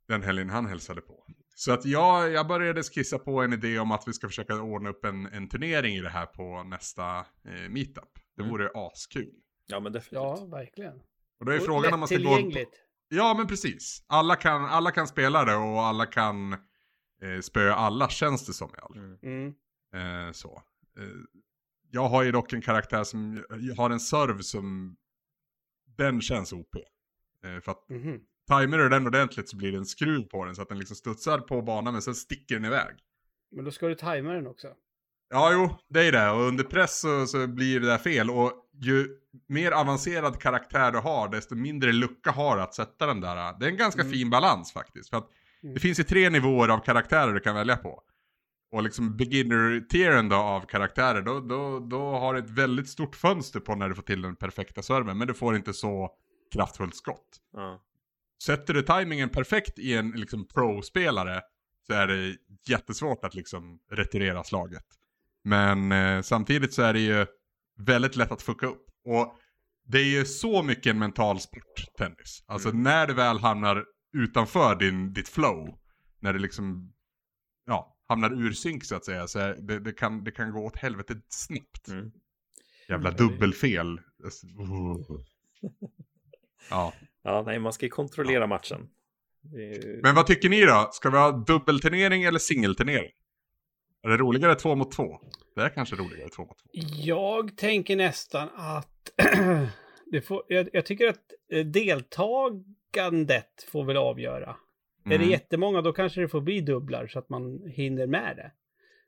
Den helgen han hälsade på. Så att jag, jag började skissa på en idé om att vi ska försöka ordna upp en, en turnering i det här på nästa eh, meetup. Det Mm. vore askul. Ja, men definitivt. Ja, verkligen. Och då är Och frågan om man ska gå... Ja, men precis. Alla kan, alla kan spela det och alla kan eh, spöa alla, känns det som i alla fall. Mm. Mm. Eh, så. Jag har ju dock en karaktär som har en serv som... Den känns OP. Eh, för att Mhm. timer du den ordentligt så blir det en skruv på den så att den liksom studsar på banan men sen sticker den iväg. Men då ska du tajma den också. Ja, jo, det är det. Och under press så, så blir det där fel. Och ju mer avancerad karaktär du har, desto mindre lucka har du att sätta den där. Det är en ganska Mm. fin balans faktiskt. För att Mm. det finns ju tre nivåer av karaktärer du kan välja på. Och liksom beginner-tieren då av karaktärer, då, då, då har du ett väldigt stort fönster på när du får till den perfekta servern. Men du får inte så kraftfullt skott. Ja. Sätter du timingen perfekt i en liksom, pro-spelare så är det jättesvårt att liksom retirera slaget. Men eh, samtidigt så är det ju väldigt lätt att fucka upp. Och det är ju så mycket en mental sport, tennis. Alltså Mm. när du väl hamnar utanför din, ditt flow, när det liksom, ja, hamnar ur synk så att säga, så det, det, kan, det kan gå åt helvete snabbt. Mm. Jävla Mm, dubbelfel. Ja. ja, nej, man ska ju kontrollera matchen. Är ju- Men vad tycker ni då? Ska vi ha dubbelturnering eller singelturnering? Är det roligare två mot två? Det är kanske roligare två mot två. Jag tänker nästan att det får, jag, jag tycker att eh, deltagandet får väl avgöra. Är det Mm, jättemånga då kanske det får bli dubblar så att man hinner med det.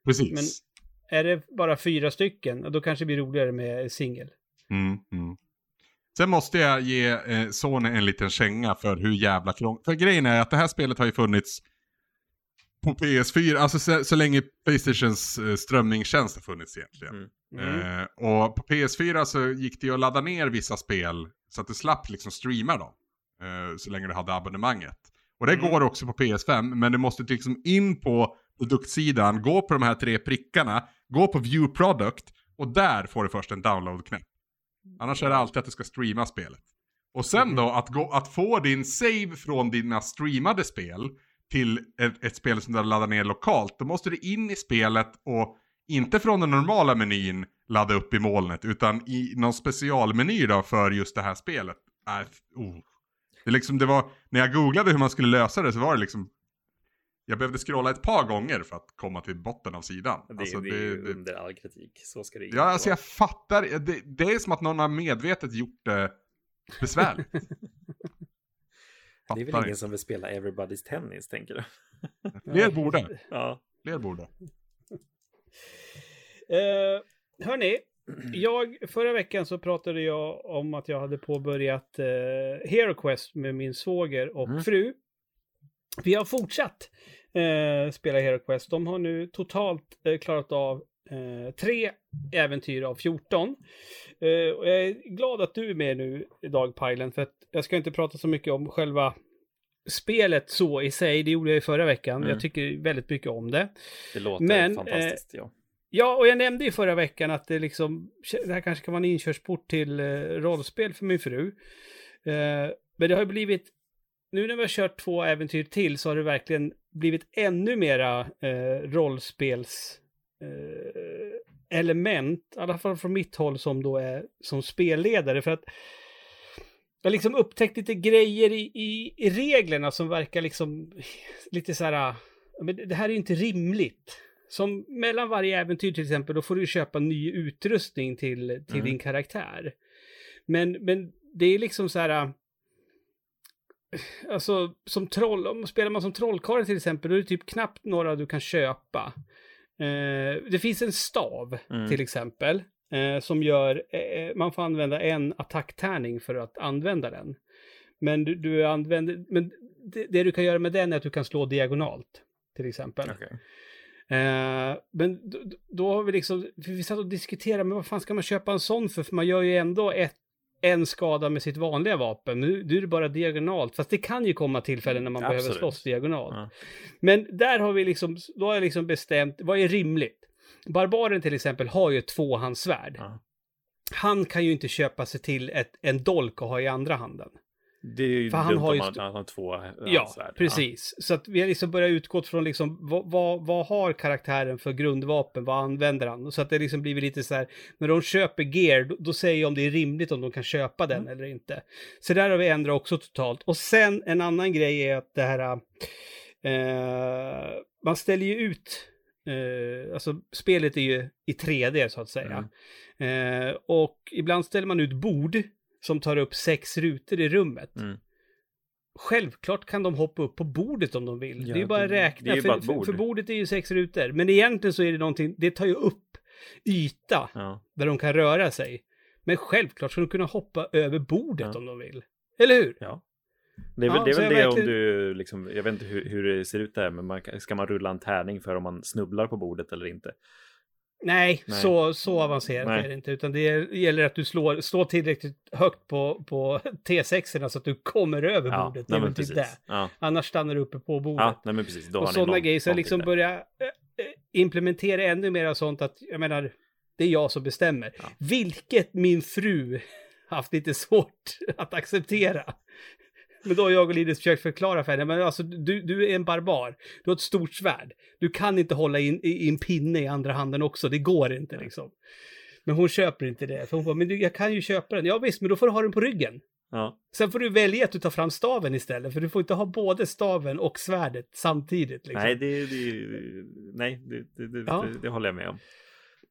Precis. men- Är det bara fyra stycken, då kanske det blir roligare med singel. Mm, mm. Sen måste jag ge eh, Sony en liten känga för hur jävla krångligt. För grejen är att det här spelet har ju funnits på PS4, alltså så, så länge Playstations eh, strömmingstjänst har funnits egentligen. Mm. Mm. Eh, och på PS4 så gick det ju att ladda ner vissa spel så att du slapp liksom streama dem. Eh, så länge du hade abonnemanget. Och det Mm. går också på PS5, men du måste liksom in på produktsidan, gå på de här tre prickarna, gå på view product och där får du först en download-knapp. Annars är det alltid att du ska streama spelet. Och sen då att, gå, att få din save från dina streamade spel till ett, ett spel som du har laddat ner lokalt, då måste du in i spelet och inte från den normala menyn ladda upp i molnet, utan i någon specialmeny då för just det här spelet. Äh, oh. Det, är liksom, det var, när jag googlade hur man skulle lösa det så var det liksom, jag behövde scrolla ett par gånger för att komma till botten av sidan. Det, Alltså, det är ju under all kritik. Så ska det Ja, alltså vara. jag fattar. Det, det är som att någon har medvetet gjort det besvärligt. Det är väl ingen som vill spela Everybody's Tennis, tänker du? Fler borde. Ja. Fler borde. Eh, hörni, jag, förra veckan så pratade jag om att jag hade påbörjat eh, Hero Quest med min svåger och Mm. fru. Vi har fortsatt eh, spela Hero Quest. De har nu totalt eh, klarat av eh, tre äventyr av 14. Eh, och jag är glad att du är med nu idag, Pajlen, för att jag ska inte prata så mycket om själva spelet så i sig. Det gjorde jag i förra veckan. Mm. Jag tycker väldigt mycket om det. Det låter Men, fantastiskt, ja. Ja, och jag nämnde ju förra veckan att det liksom, det här kanske kan vara en inkörsport till eh, rollspel för min fru. Eh, men det har ju blivit, nu när vi har kört två äventyr till så har det verkligen blivit ännu mera eh, rollspels eh, element, i alla fall från mitt håll som då är som spelledare. För att jag har liksom upptäckt lite grejer i, i, i reglerna som verkar liksom lite så här, men det det här är ju inte rimligt. Som mellan varje äventyr till exempel, då får du köpa ny utrustning till, till Mm. din karaktär. Men, men det är liksom så här... äh, Alltså som troll, om spelar man som trollkarl till exempel, då är det typ knappt några du kan köpa. Eh, det finns en stav Mm. till exempel, eh, som gör, eh, man får använda en attacktärning för att använda den. Men du, du använder, men det, det du kan göra med den är att du kan slå diagonalt, till exempel. Okej. Eh, men då, då har vi liksom, vi satt och diskuterade, men vad fan ska man köpa en sån för? För man gör ju ändå ett, en skada med sitt vanliga vapen. Nu, nu är det bara diagonalt, fast det kan ju komma tillfällen när man behöver Absolut. slåss diagonalt. Ja. Men där har vi liksom, då har jag liksom bestämt, vad är rimligt? Barbaren till exempel har ju ett tvåhandssvärd. Ja. Han kan ju inte köpa sig till ett, en dolk och ha i andra handen. Det är ju För han har ju st- han har två Ja, handsvärd. precis. Så att vi har liksom börjat utgå från liksom vad, vad, vad har karaktären för grundvapen, vad använder han? Så att det liksom blivit lite så här, när de köper gear, då, då säger jag om det är rimligt om de kan köpa den eller inte. Så där har vi ändrat också totalt. Och sen en annan grej är att det här, eh, man ställer ju ut, eh, alltså spelet är ju i 3D så att säga. Eh, och ibland ställer man ut bord som tar upp sex rutor i rummet. Mm. Självklart kan de hoppa upp på bordet om de vill. Ja, det är ju bara att räkna. det är ju för, bara ett för, bord. för bordet är ju sex rutor. Men egentligen så är det någonting, det tar ju upp yta Ja. där de kan röra sig. Men självklart ska de kunna hoppa över bordet Ja. om de vill. Eller hur? ja. Det är väl Ja, det, är väl det verkligen- om du, liksom, jag vet inte hur, hur det ser ut där, men man, ska man rulla en tärning för om man snubblar på bordet eller inte? Nej, Nej. Så, så avancerat Nej. är det inte. Utan det gäller att du slår, slår tillräckligt högt på, på T6 så att du kommer över Ja, bordet. Det är väl typ precis. det. Ja, Annars stannar du uppe på bordet. ja nej, men precis. Då och sådana grejer. Så någonting liksom börja eh, eh, implementera ännu mer av sånt att, jag menar, det är jag som bestämmer. Ja. Vilket min fru haft lite svårt att acceptera. Men då har jag och Linus försökt förklara för henne, men alltså du, du är en barbar. Du har ett stort svärd. Du kan inte hålla in, i, en pinne i andra handen också, det går inte liksom. Men hon köper inte det, för hon bara, men du, jag kan ju köpa den. Ja visst, men då får du ha den på ryggen. Ja, Sen får du välja att du tar fram staven istället, för du får inte ha både staven och svärdet samtidigt. Liksom. nej, det, det, nej det, det, Ja. det, det håller jag med om.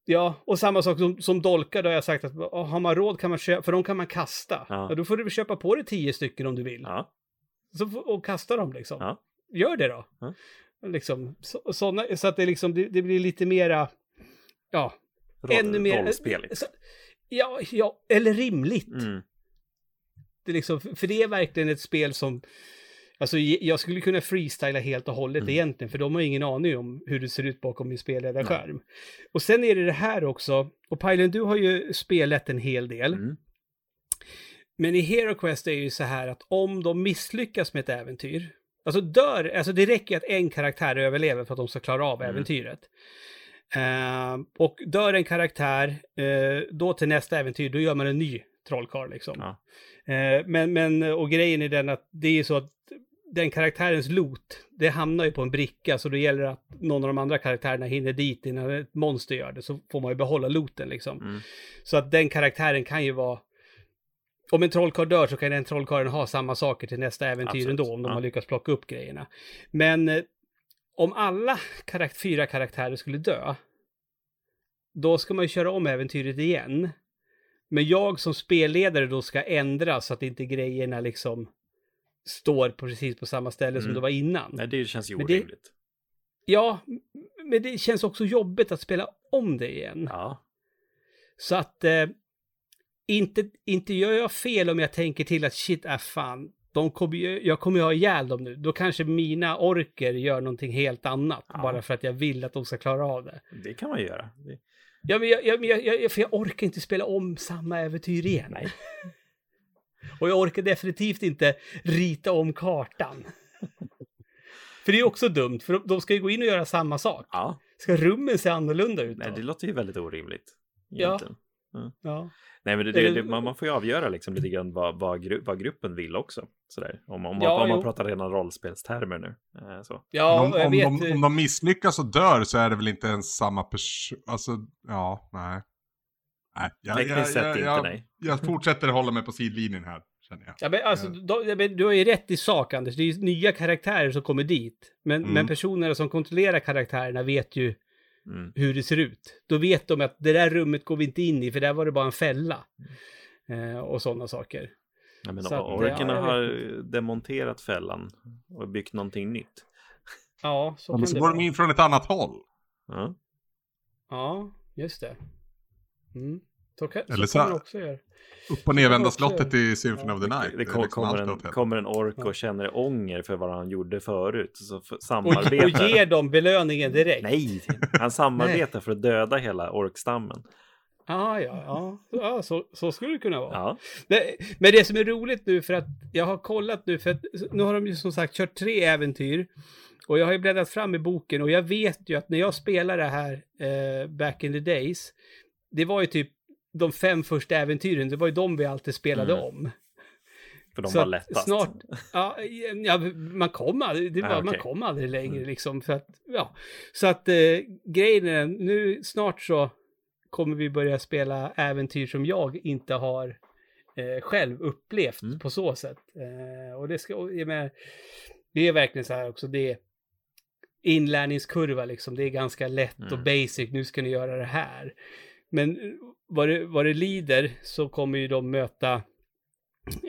Ja, och samma sak som, som dolkar, då har jag sagt att oh, har man råd kan man köpa, för de kan man kasta. Ja. Ja. då får du köpa på dig tio stycken om du vill. Ja, Så, och kasta dem liksom. Ja. Gör det då. Ja. Liksom, så, såna, så att det, liksom, det, det blir lite mera, ja, Roll, ännu mer... rollspel. liksom. Så, ja, ja, eller rimligt. Mm. Det liksom, för det är verkligen ett spel som... Alltså jag skulle kunna freestyla helt och hållet Mm. egentligen, för de har ingen aning om hur det ser ut bakom min spelledarskärm. Och sen är det det här också, och Pajlen, du har ju spelat en hel del. Mm. Men i Hero Quest är det ju så här att om de misslyckas med ett äventyr, alltså dör, alltså det räcker att en karaktär överlever för att de ska klara av Mm. äventyret. Eh, och dör en karaktär, eh, då till nästa äventyr, då gör man en ny trollkarl liksom. Ja. Eh, men, men, och grejen är den att det är så att den karaktärens loot, det hamnar ju på en bricka, så då gäller det att någon av de andra karaktärerna hinner dit innan ett monster gör det, så får man ju behålla looten liksom. Mm. Så att den karaktären kan ju vara... Om en trollkarl dör så kan den trollkarlen ha samma saker till nästa äventyr Absolut. ändå, om de Ja. har lyckats plocka upp grejerna. Men eh, om alla karak- fyra karaktärer skulle dö, då ska man ju köra om äventyret igen. Men jag som spelledare då ska ändra så att inte grejerna liksom står på precis på samma ställe som Mm. det var innan. Nej, det känns ju Men det- orimligt. Ja, men det känns också jobbigt att spela om det igen. Ja. Så att eh, inte, inte gör jag fel om jag tänker till att shit, äh fan, de kommer jag kommer ju ha ihjäl dem nu. Då kanske mina orker gör någonting helt annat. Ja. Bara för att jag vill att de ska klara av det. Det kan man göra. Det, Ja, men jag, jag, jag, jag, för jag orkar inte spela om samma äventyr igen. nej. Och jag orkar definitivt inte rita om kartan. för det är också dumt, för de, ska ju gå in och göra samma sak. Ja, Ska rummen se annorlunda ut då? nej, det låter ju väldigt orimligt. Ja. egentligen. Ja. Nej, men det, det, det, man, man får ju avgöra liksom lite grann vad, vad, gru, vad gruppen vill också. Sådär. Om, om, Ja, om man pratar rena rollspelstermer nu. Eh, så. Ja, om, om, vet. de, om de misslyckas och dör så är det väl inte ens samma person. Alltså, ja, nej. Nej, jag, Tekniskt jag, sett jag, inte, jag, nej. jag fortsätter hålla mig på sidlinjen här, känner jag. Ja, men alltså, då, ja, men du har ju rätt i sak, Anders. Det är ju nya karaktärer som kommer dit. Men, Mm. men personerna som kontrollerar karaktärerna vet ju Mm. hur det ser ut. Då vet de att det där rummet går vi inte in i, för där var det bara en fälla. Eh, och sådana saker. Ja, men Så att, orkerna ja, har demonterat fällan och byggt någonting nytt. Ja, så Eller kan så går de in från ett annat håll. Ja. Ja, just det. Mm. Så, kan, Eller så så- också göra. Upp och nervända slottet i Symphony of the Night. Det kom, liksom kommer, allt en, det. kommer en ork och känner ånger för vad han gjorde förut. Så f- Och, och samarbetar. ger dem belöningen direkt. Nej, han samarbetar för att döda hela orkstammen. Ah, ja, ja, ja så, så skulle det kunna vara. Ja. Men, men det som är roligt nu för att jag har kollat nu för att nu har de ju som sagt kört tre äventyr. Och jag har ju bläddrat fram i boken och jag vet ju att när jag spelade det här eh, back in the days. Det var ju typ de fem första äventyren, det var ju de vi alltid spelade Mm. om. För de Så var lättast. Snart, ja, ja, man kom aldrig, det var, Ah, man okej. kom aldrig längre Mm. liksom. För att, ja. Så att eh, grejen är, nu snart så kommer vi börja spela äventyr som jag inte har eh, själv upplevt Mm. på så sätt. Eh, och det ska, och jag menar, det är verkligen så här också, det är inlärningskurva liksom, det är ganska lätt och Mm. basic, nu ska ni göra det här. Men eh, vad det, vad det lider så kommer ju de möta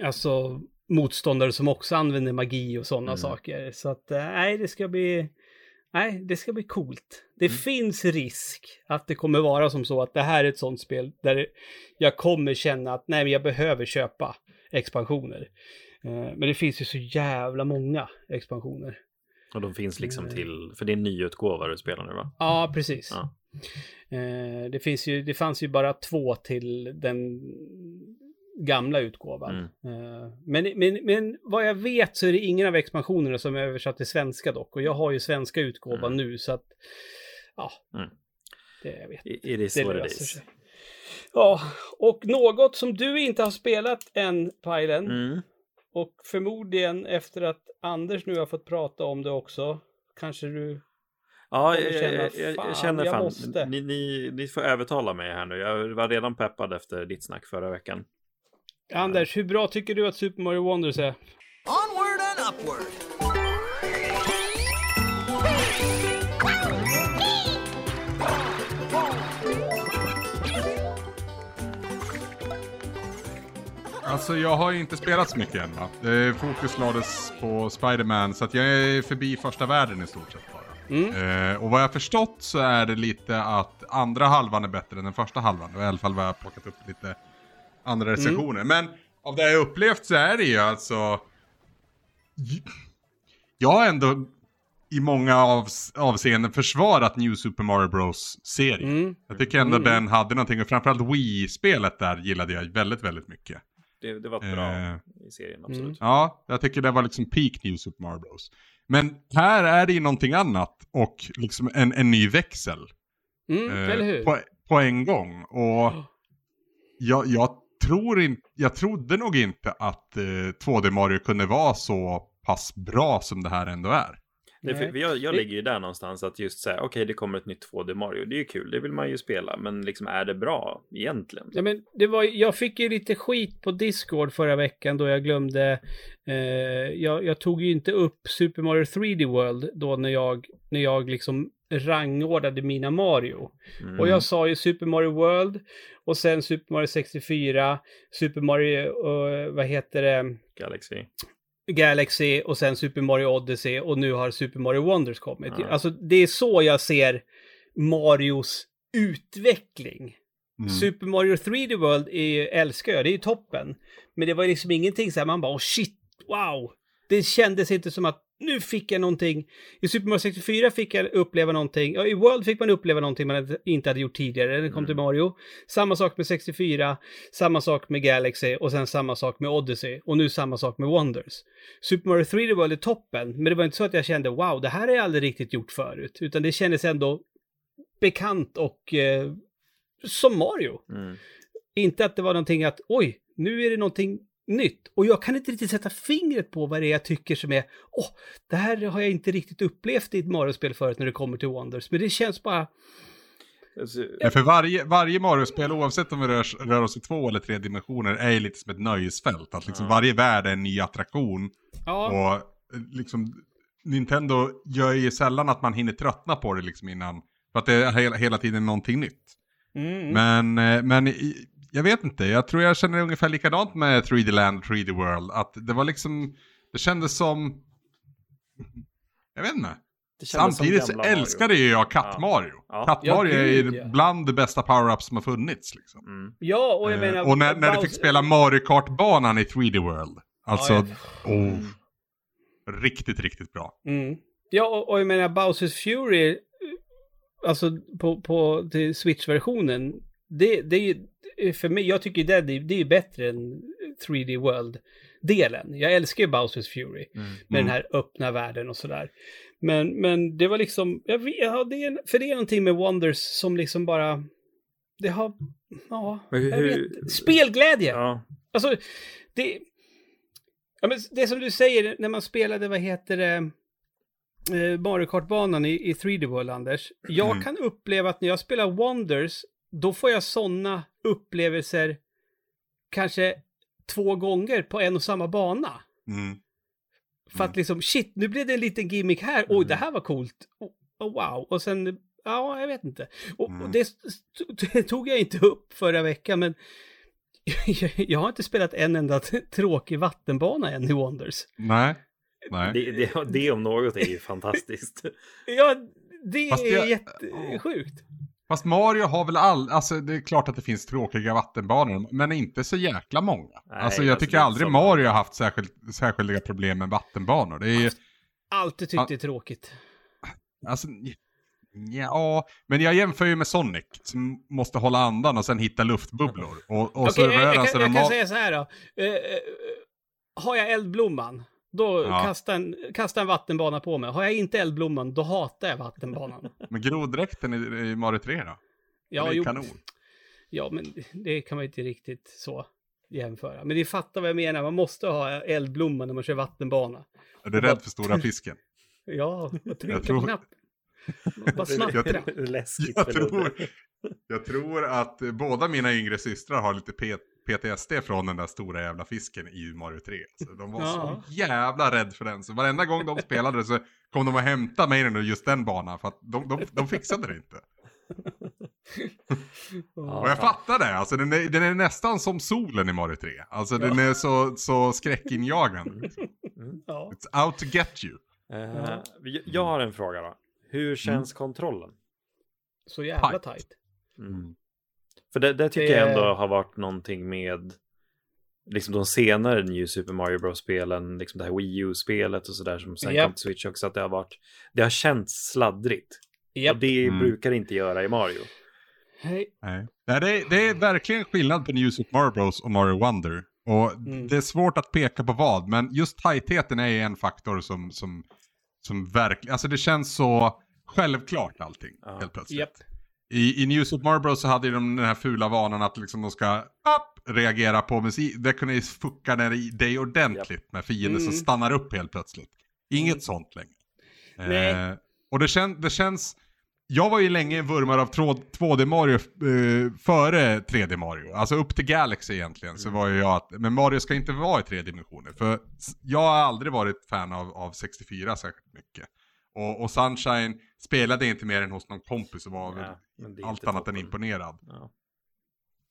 alltså motståndare som också använder magi och sådana Mm. saker. Så att eh, nej, det ska bli Nej, det ska bli coolt. Det Mm. finns risk att det kommer vara som så att det här är ett sånt spel där jag kommer känna att nej, men jag behöver köpa expansioner. Eh, Men det finns ju så jävla många expansioner. Och de finns liksom till, för det är en nyutgåva du spelar nu va? Ja, precis. Ja. Eh, Det, finns ju, det fanns ju bara två till den gamla utgåvan. Mm. Eh, Men, men, men vad jag vet så är det ingen av expansionerna som är översatt till svenska dock. Och jag har ju svenska utgåvan nu så att, ja, Mm. det jag vet. I- It is Det what it löser is. sig. Ja, och något som du inte har spelat än, Pajlen, Mm. och förmodligen efter att Anders nu har fått prata om det också, kanske du... Ja, jag, känna, jag, jag, "Fan, jag känner jag fan, måste." ni, ni, ni får övertala mig här nu. Jag var redan peppad efter ditt snack förra veckan. Anders, hur bra tycker du att Super Mario Wonders är? Onward and upward. Alltså jag har inte spelat så mycket än va. Fokus lades på Spider-Man så att jag är förbi första världen i stort sett bara. Mm. Eh, och vad jag har förstått så är det lite att andra halvan är bättre än den första halvan. Det var i alla fall vad jag plockat upp lite andra recensioner. Men av det jag har upplevt så är det ju alltså... Jag har ändå i många avs avseenden försvarat New Super Mario Bros-serien. Mm. Jag tycker ändå Mm. den hade någonting, och framförallt Wii-spelet där gillade jag väldigt, väldigt mycket. Det, det var bra Eh. i serien, absolut. Mm. Ja, jag tycker det var liksom peak New Super Mario Bros. Men här är det ju någonting annat och liksom en, en ny växel. Mm, eh, eller hur? På, på en gång. Och jag, jag tror inte, jag trodde nog inte att eh, 2D Mario kunde vara så pass bra som det här ändå är. Det, för, Nej. jag, jag ligger ju där någonstans att just säga, okej, det kommer ett nytt 2D Mario. Det är ju kul, det vill man ju spela, men liksom är det bra egentligen? Ja, men det var, jag fick ju lite skit på Discord förra veckan då jag glömde. Eh, jag, jag tog ju inte upp Super Mario 3D World då när jag, när jag liksom rangordnade mina Mario. Mm. Och jag sa ju Super Mario World och sen Super Mario 64, Super Mario, eh, vad heter det, Galaxy. Galaxy och sen Super Mario Odyssey och nu har Super Mario Wonders kommit. Ja. Alltså det är så jag ser Marios utveckling. Mm. Super Mario 3D World är, ju- älskar jag, det är ju toppen. Men det var liksom ingenting så här, man bara oh shit, wow. Det kändes inte som att nu fick jag någonting. I Super Mario 64 fick jag uppleva någonting. Ja, i World fick man uppleva någonting man inte hade gjort tidigare när det kom Mm. till Mario. Samma sak med 64, samma sak med Galaxy och sen samma sak med Odyssey. Och nu samma sak med Wonders. Super Mario 3D World är toppen, men det var inte så att jag kände wow, det här har jag aldrig riktigt gjort förut. Utan det kändes ändå bekant och eh, som Mario. Mm. Inte att det var någonting att oj, nu är det någonting nytt. Och jag kan inte riktigt sätta fingret på vad det är jag tycker som är, åh, det här har jag inte riktigt upplevt i ett Mario-spel förut när det kommer till Wonders. Men det känns bara, Alltså, Ja, för varje, varje Mario-spel, oavsett om vi rör, rör oss i två eller tre dimensioner, är ju lite som ett nöjesfält. Att liksom Ja. varje värld är en ny attraktion. ja, Och liksom, Nintendo gör ju sällan att man hinner tröttna på det liksom innan. För att det är hela, hela tiden någonting nytt. mm, Men, eh, men i, jag vet inte, jag tror jag känner ungefär likadant med 3D Land och 3D World. Att det var liksom, det kändes som, jag vet inte. Samtidigt så Mario. älskade ju jag Katt-Mario. Ja. Katt-Mario Ja, är gud, ju ja. bland de bästa power-ups som har funnits. Liksom. Mm. Ja, och jag menar... Eh, och när, när du fick spela Mario Kart-banan i 3D World. Alltså, Ja, oh, riktigt, riktigt bra. Mm. Ja, och, och jag menar Bowsers Fury, eh, alltså på, på till Switch-versionen, det, det är ju, för mig, jag tycker det, det, är ju bättre än 3D World-delen. Jag älskar ju Bowsers Fury Mm. med Mm. den här öppna världen och sådär. Men, men det var liksom, jag vet, ja, det är, för det är någonting med Wonders som liksom bara, det har, ja, hur- jag vet, spelglädje! Ja. Alltså, det... Ja, men det som du säger, när man spelade, vad heter det, eh, Mario Kart-banan i, i 3D World, Anders. Jag Mm. kan uppleva att när jag spelar Wonders, då får jag sådana upplevelser kanske två gånger på en och samma bana. Mm. För att liksom, shit, nu blev det en liten gimmick här. Oj, Mm. det här var coolt. Oh, oh, wow. Och sen, ja, jag vet inte. Och, Mm. och det, det tog jag inte upp förra veckan, men jag har inte spelat en enda tråkig vattenbana än i Wonders. Nej. Nej. Det, det, det om något är ju fantastiskt. Ja, det Fast är jag- jättesjukt. Fast Mario har väl all, alltså det är klart att det finns tråkiga vattenbanor, men inte så jäkla många. Nej, alltså jag alltså, tycker aldrig Mario har haft särskilt, särskilda problem med vattenbanor. Det är ju, Alltid tyckt det är tråkigt. alltså, ja, men jag jämför ju med Sonic som måste hålla andan och sen hitta luftbubblor. Och, och så Okej, jag, jag, kan, jag kan säga så här då. Eh, eh, har jag eldblomman, då Ja. kasta, en, kasta en vattenbana på mig. Har jag inte eldblomman, då hatar jag vattenbanan. Men groddräkten i, i Mario 3 då? Ja, jo, kanon. ja, men det kan man inte riktigt så jämföra. Men ni fattar vad jag menar, man måste ha eldblomman när man kör vattenbana. Är du rädd för stora fisken? Ja, och trycka tror- på knappen. Bara smattra. Läskigt Jag tror, jag tror att båda mina yngre systrar har lite P- PTSD från den där stora jävla fisken i Mario 3. Så de var Ja. så jävla rädda för den. Så varenda gång de spelade så kom de att hämta mig i just den banan. För att de, de, de fixade det inte. Och jag fattar det. Alltså den är, den är nästan som solen i Mario 3. Alltså den är så, så skräckinjagande. liksom. It's out to get you. Eh, jag- har en fråga då. Hur känns kontrollen? Så jävla Tight. Mm. För det, det tycker Det- jag ändå har varit någonting med liksom de senare New Super Mario Bros-spelen, liksom det här Wii U-spelet och sådär som sen Japp. kom till Switch också, att det har varit, det har känts sladdrigt. Japp. Och det Mm. brukar det inte göra i Mario. Hej. Nej. Nej, det, är, det är verkligen skillnad på New Super Mario Bros och Mario Wonder. Och Mm. det är svårt att peka på vad, men just tajtheten är en faktor som, som, som verkligen, alltså det känns så självklart allting Ja. helt plötsligt. Japp. I, I New Super Mario Bros så hade de den här fula vanan att liksom de ska upp, reagera på musik. Det kunde ju fucka ner dig ordentligt med fiender som Mm. stannar upp helt plötsligt. Inget Mm. sånt längre. Nej. Eh, och det, kän, det känns... Jag var ju länge en vurmare av tråd- 2D Mario eh, före 3D Mario. Alltså upp till Galaxy egentligen så var ju jag att, men Mario ska inte vara i tre dimensioner. För jag har aldrig varit fan av, av 64 särskilt mycket. Och, och Sunshine spelade inte mer än hos någon kompis och var Ja, allt annat än imponerad. Ja.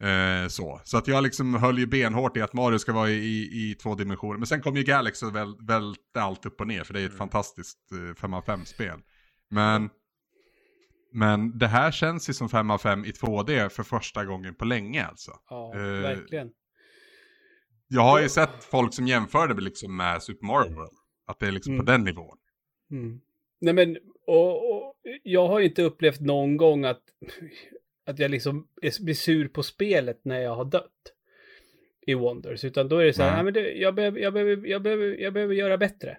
Eh, så. så att jag liksom höll ju benhårt i att Mario ska vara i, i, i två dimensioner. Men sen kom ju Galaxy och väl, välte allt upp och ner, för det är ett Mm. fantastiskt eh, 5 av 5-spel. Men, men det här känns ju som 5 av 5 i 2D för första gången på länge alltså. Ja, Eh, verkligen. Jag har ju sett folk som jämför det med, liksom med Super Mario World. Att det är liksom Mm. på den nivån. Mm. Nej men, och, och, jag har ju inte upplevt någon gång att, att jag liksom är- blir sur på spelet när jag har dött i Wonders. Utan då är det så här, nej men det, jag, behöver, jag, behöver, jag, behöver, jag behöver göra bättre.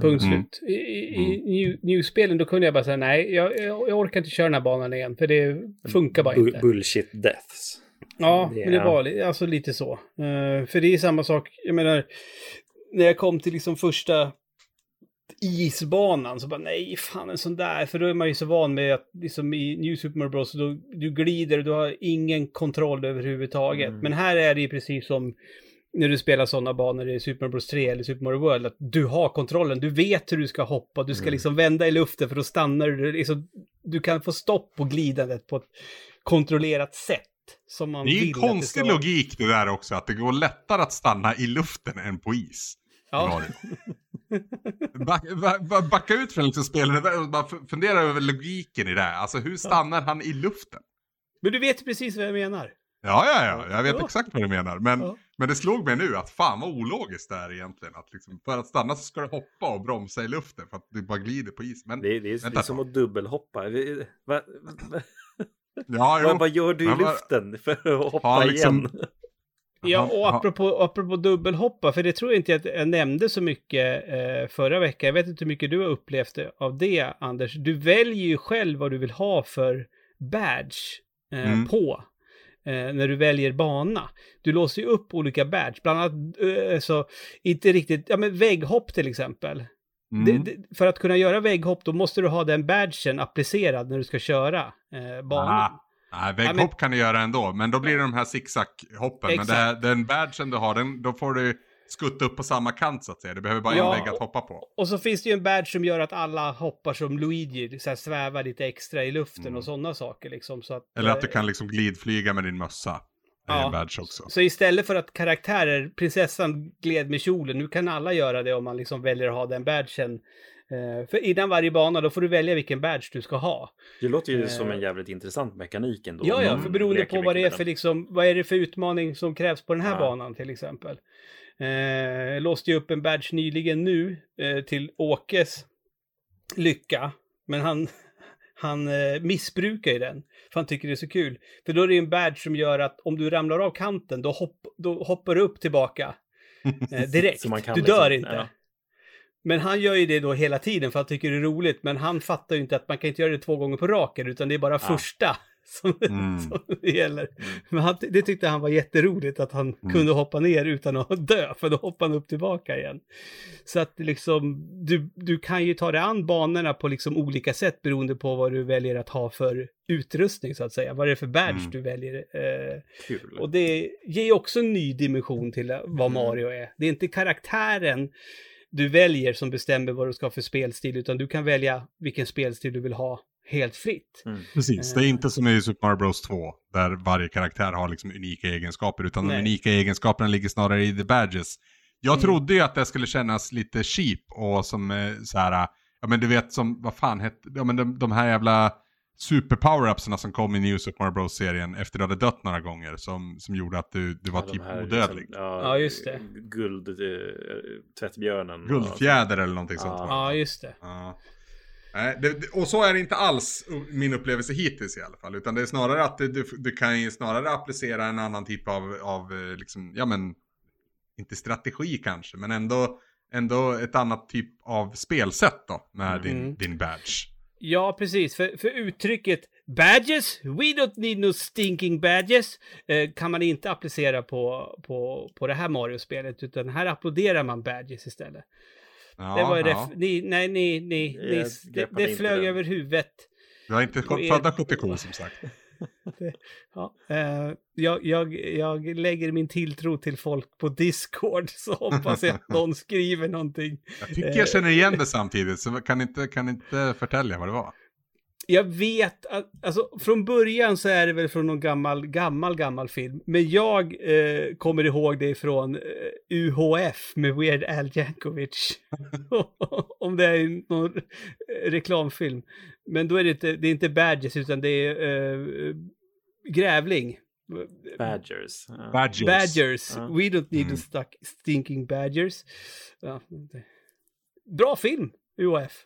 Punkt Mm. slut. I, i, i new, new-spelen då kunde jag bara säga nej, jag, jag, orkar inte köra den här banan igen. För det funkar bara inte. Bullshit deaths. Ja, Det men det är- var alltså lite så. Eh, för det är samma sak, jag menar, när jag kom till liksom första isbanan så bara nej, fan en sån där. För då är man ju så van med att liksom i New Super Mario Bros. Då, du glider och du har ingen kontroll överhuvudtaget. Mm. Men här är det ju precis som när du spelar sådana banor i Super Mario Bros 3 eller Super Mario World. Att du har kontrollen, du vet hur du ska hoppa, du ska Mm. liksom vända i luften för då stannar du. Liksom, du kan få stopp på glidandet på ett kontrollerat sätt. Som man Det är ju en det konstig vara. logik det där också, att det går lättare att stanna i luften än på is. Ja. Back, ba- ba- backa ut från liksom spelet och bara fundera över logiken i det här. Alltså hur stannar han i luften? Men du vet precis vad jag menar. Ja, ja, ja, jag vet Ja. exakt vad du menar. Men, Ja. men det slog mig nu att fan vad ologiskt det är egentligen. Att liksom, för att stanna så ska du hoppa och bromsa i luften för att du bara glider på is. Men Det är, det är, det är som att dubbelhoppa. Vi- Va, va, ja, jo. vad, vad gör du i Men luften för att hoppa liksom- igen? Ja, och apropå, apropå dubbelhoppa, för det tror jag inte att jag nämnde så mycket eh, förra veckan. Jag vet inte hur mycket du har upplevt av det, Anders. Du väljer ju själv vad du vill ha för badge eh, Mm. på. Eh, när du väljer bana. Du låser ju upp olika badge, bland annat, eh, så inte riktigt, ja men vägghopp till exempel. Mm. Det, det, för att kunna göra vägghopp, då måste du ha den badgen applicerad när du ska köra eh, banan. Ah, Nej, vägghopp kan du göra ändå, men då blir det de här zigzag-hoppen. Men det här, den badgen du har, den, då får du skutta upp på samma kant så att säga. Du behöver bara Ja, en vägg att hoppa på. Och så finns det ju en badge som gör att alla hoppar som Luigi, så här svävar lite extra i luften Mm. och sådana saker liksom. Så att, Eller att du eh, kan liksom glidflyga med din mössa. Ja. en badge också. Så istället för att karaktärer, prinsessan gled med kjolen, nu kan alla göra det om man liksom väljer att ha den badgen. Eh, för innan varje bana då får du välja vilken badge du ska ha. Det låter ju Eh. som en jävligt intressant mekanik ändå. Ja, ja, för beroende på vad det är för liksom, vad är det för utmaning som krävs på den här Ja. banan till exempel. Eh, jag låste ju upp en badge nyligen nu eh, till Åkes lycka, men han, han eh, missbrukar ju den, för han tycker det är så kul. För då är det en badge som gör att om du ramlar av kanten, då, hopp, då hoppar du upp tillbaka eh, direkt. Du liksom- dör inte. ja. Men han gör ju det då hela tiden för han tycker det är roligt. Men han fattar ju inte att man kan inte göra det två gånger på raken utan det är bara Ja. första som, Mm. som det gäller. Men han, det tyckte han var jätteroligt att han Mm. kunde hoppa ner utan att dö för då hoppar han upp tillbaka igen. Så att liksom du, du kan ju ta dig an banorna på liksom olika sätt beroende på vad du väljer att ha för utrustning så att säga. Vad det är för badge Mm. du väljer. Eh, Kul. och det ger ju också en ny dimension till vad Mm. Mario är. Det är inte karaktären du väljer som bestämmer vad du ska ha för spelstil, utan du kan välja vilken spelstil du vill ha helt fritt. Mm. Precis, det är inte som i Super Mario Bros 2, där varje karaktär har liksom unika egenskaper, utan Nej. de unika egenskaperna ligger snarare i the badges. Jag Mm. trodde ju att det skulle kännas lite cheap och som eh, så här, ja men du vet som, vad fan hette, ja men de, de här jävla super power-upsarna som kom i New Super Mario Bros-serien efter du hade dött några gånger, som, som gjorde att du, du var Ja, typ här odödlig. liksom, ja, Ja, just det. Guld, eh, tvättbjörnen. Guldfjäder eller någonting sånt. Ja. va? Ja, just det. Ja. Nej, det, och så är det inte alls min upplevelse hittills i alla fall. Utan det är snarare att du, du, du kan ju snarare applicera en annan typ av, av eh, liksom, ja men, inte strategi kanske, men ändå, ändå ett annat typ av spelsätt då med din, Mm. din badge. Ja, precis. För, för uttrycket badges, we don't need no stinking badges, eh, kan man inte applicera på, på, på det här Mario-spelet, utan här applåderar man badges istället. Ja, det var ju ja. ref- ni, nej, ni, ni, Jag ni, det, det flög den. över huvudet. Du har inte födda 77 som sagt. Ja, eh, jag, jag, jag lägger min tilltro till folk på Discord så hoppas jag att någon skriver någonting. Jag tycker jag känner igen det samtidigt, så kan inte, kan inte förtälja vad det var. Jag vet att, alltså från början så är det väl från någon gammal, gammal, gammal film. Men jag eh, kommer ihåg det från eh, UHF med Weird Al Jankovic. Om det är någon eh, reklamfilm. Men då är det inte, det är inte Badges utan det är eh, Grävling. Badgers. Ja. Badges. Badgers. Ja. We don't need Mm. stuck, stinking badgers. Ja, Bra film, UHF.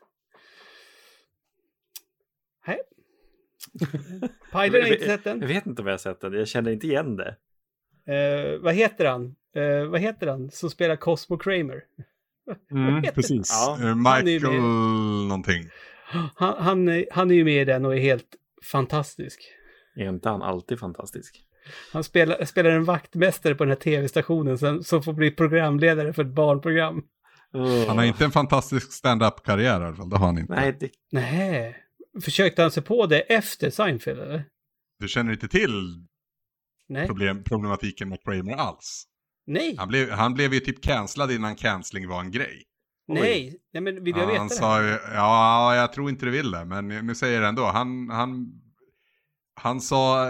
Hej. Pajlen har inte sett Jag den. vet inte om jag har sett den. Jag känner inte igen det. Eh, vad heter han? Eh, vad heter han som spelar Cosmo Kramer? Mm, precis. Ja. Han är ju Michael med. någonting. Han, han, är- han är ju med i den och är helt fantastisk. Är inte han alltid fantastisk? Han spelar, spelar en vaktmästare på den här tv-stationen som, som får bli programledare för ett barnprogram. Han har inte en fantastisk stand-up-karriär i alla fall, det har han inte. Nej, det... Nej. Försökte han sig på det efter Seinfeld eller? Du känner inte till Nej. problem, problematiken med Kramer alls? Nej. Han blev, han blev ju typ cancellad innan cancelling var en grej. Nej. Nej, men vill jag Ja, veta han det? sa ju, ja, jag tror inte du vill det, men nu säger jag det ändå. Han, han, han sa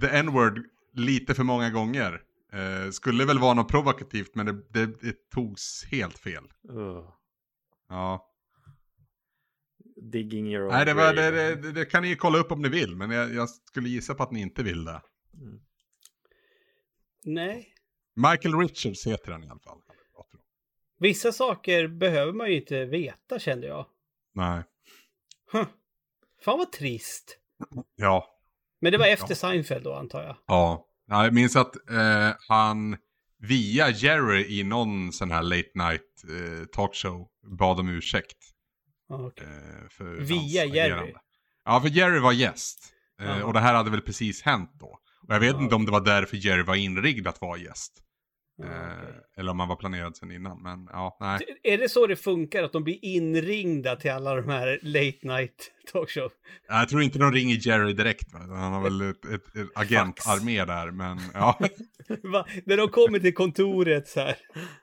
the n-word lite för många gånger. Eh, skulle väl vara något provokativt, men det, det, det togs helt fel. Uh. Ja. Digging your own Nej, det, var, det, det, det kan ni ju kolla upp om ni vill, men jag, jag skulle gissa på att ni inte vill det. Nej. Michael Richards heter han i alla fall. Vissa saker behöver man ju inte veta kände jag. Nej. Huh. Fan vad trist. Ja. Men det var efter Seinfeld då antar jag. Ja. ja jag minns att eh, han via Jerry i någon sån här late night eh, talkshow bad om ursäkt. Okej. Eh, för Via Jerry? Ja, för Jerry var gäst. Jaha. och det här hade väl precis hänt då. Och jag vet Ja, inte om det var därför Jerry var inriggd att vara gäst. Okej. Eller om han var planerad sedan innan. Men ja, nej. Är det så det funkar? Att de blir inringda till alla de här late night talkshow? Jag tror inte de ringer Jerry direkt. Va? Han har väl ett, ett, ett agentarmé där. Men ja. Va? När de kommer till kontoret så här.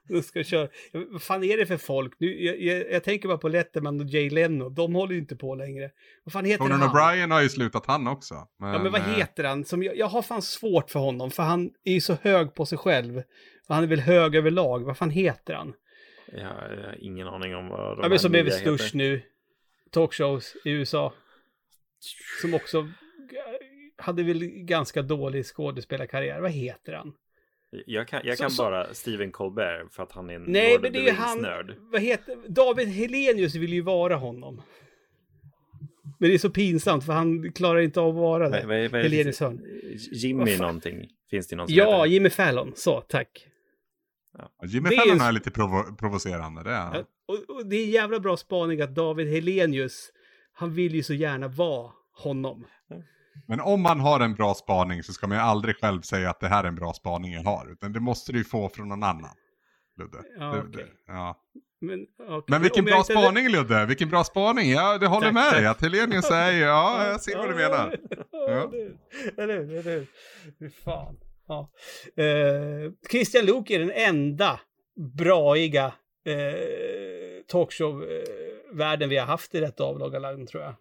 De ska köra. Vad fan är det för folk? Nu, jag, jag, jag tänker bara på Letterman och Jay Leno. De håller ju inte på längre. Vad fan heter Conan han? O'Brien har ju slutat han också. Men, Ja, men vad eh, heter han? Som jag, jag har fan svårt för honom, för han är ju så hög på sig själv. Han är väl hög överlag. Vad fan heter han? Ja, jag har ingen aning om vad de Ja, men som är störst nu. Talkshows i USA. Som också hade väl ganska dålig skådespelarkarriär. Vad heter han? Jag kan, jag kan så- bara Steven Colbert för att han är en Nej, Lord men det är han. nörd. Vad heter David Helenius vill ju vara honom. Men det är så pinsamt för han klarar inte av att vara Vad, det. vad, vad är Helenius hörn. Jimmy Vad någonting? Finns det någon som Ja, heter? Jimmy Fallon. Så, tack. Jimmy det är Fallon en- är lite provo- provocerande. Det är. Ja, Och, och det är en jävla bra spaning att David Helenius, han vill ju så gärna vara honom. Men om man har en bra spaning så ska man ju aldrig själv säga att det här är en bra spaning jag har. Utan det måste du ju få från någon annan. Ludde. Ja, det, det, ja. Men, okej, Men vilken bra inte- spaning Ludde! Vilken bra spaning! Ja, det håller Tack, med dig. tack. Att Helenius säger ja, jag ser vad du menar. Ja. Eller hur? Eller hur? Fy fan. Ja. Eh, Christian Luuk är den enda braiga eh, talkshow-världen vi har haft i detta avlånga land tror jag.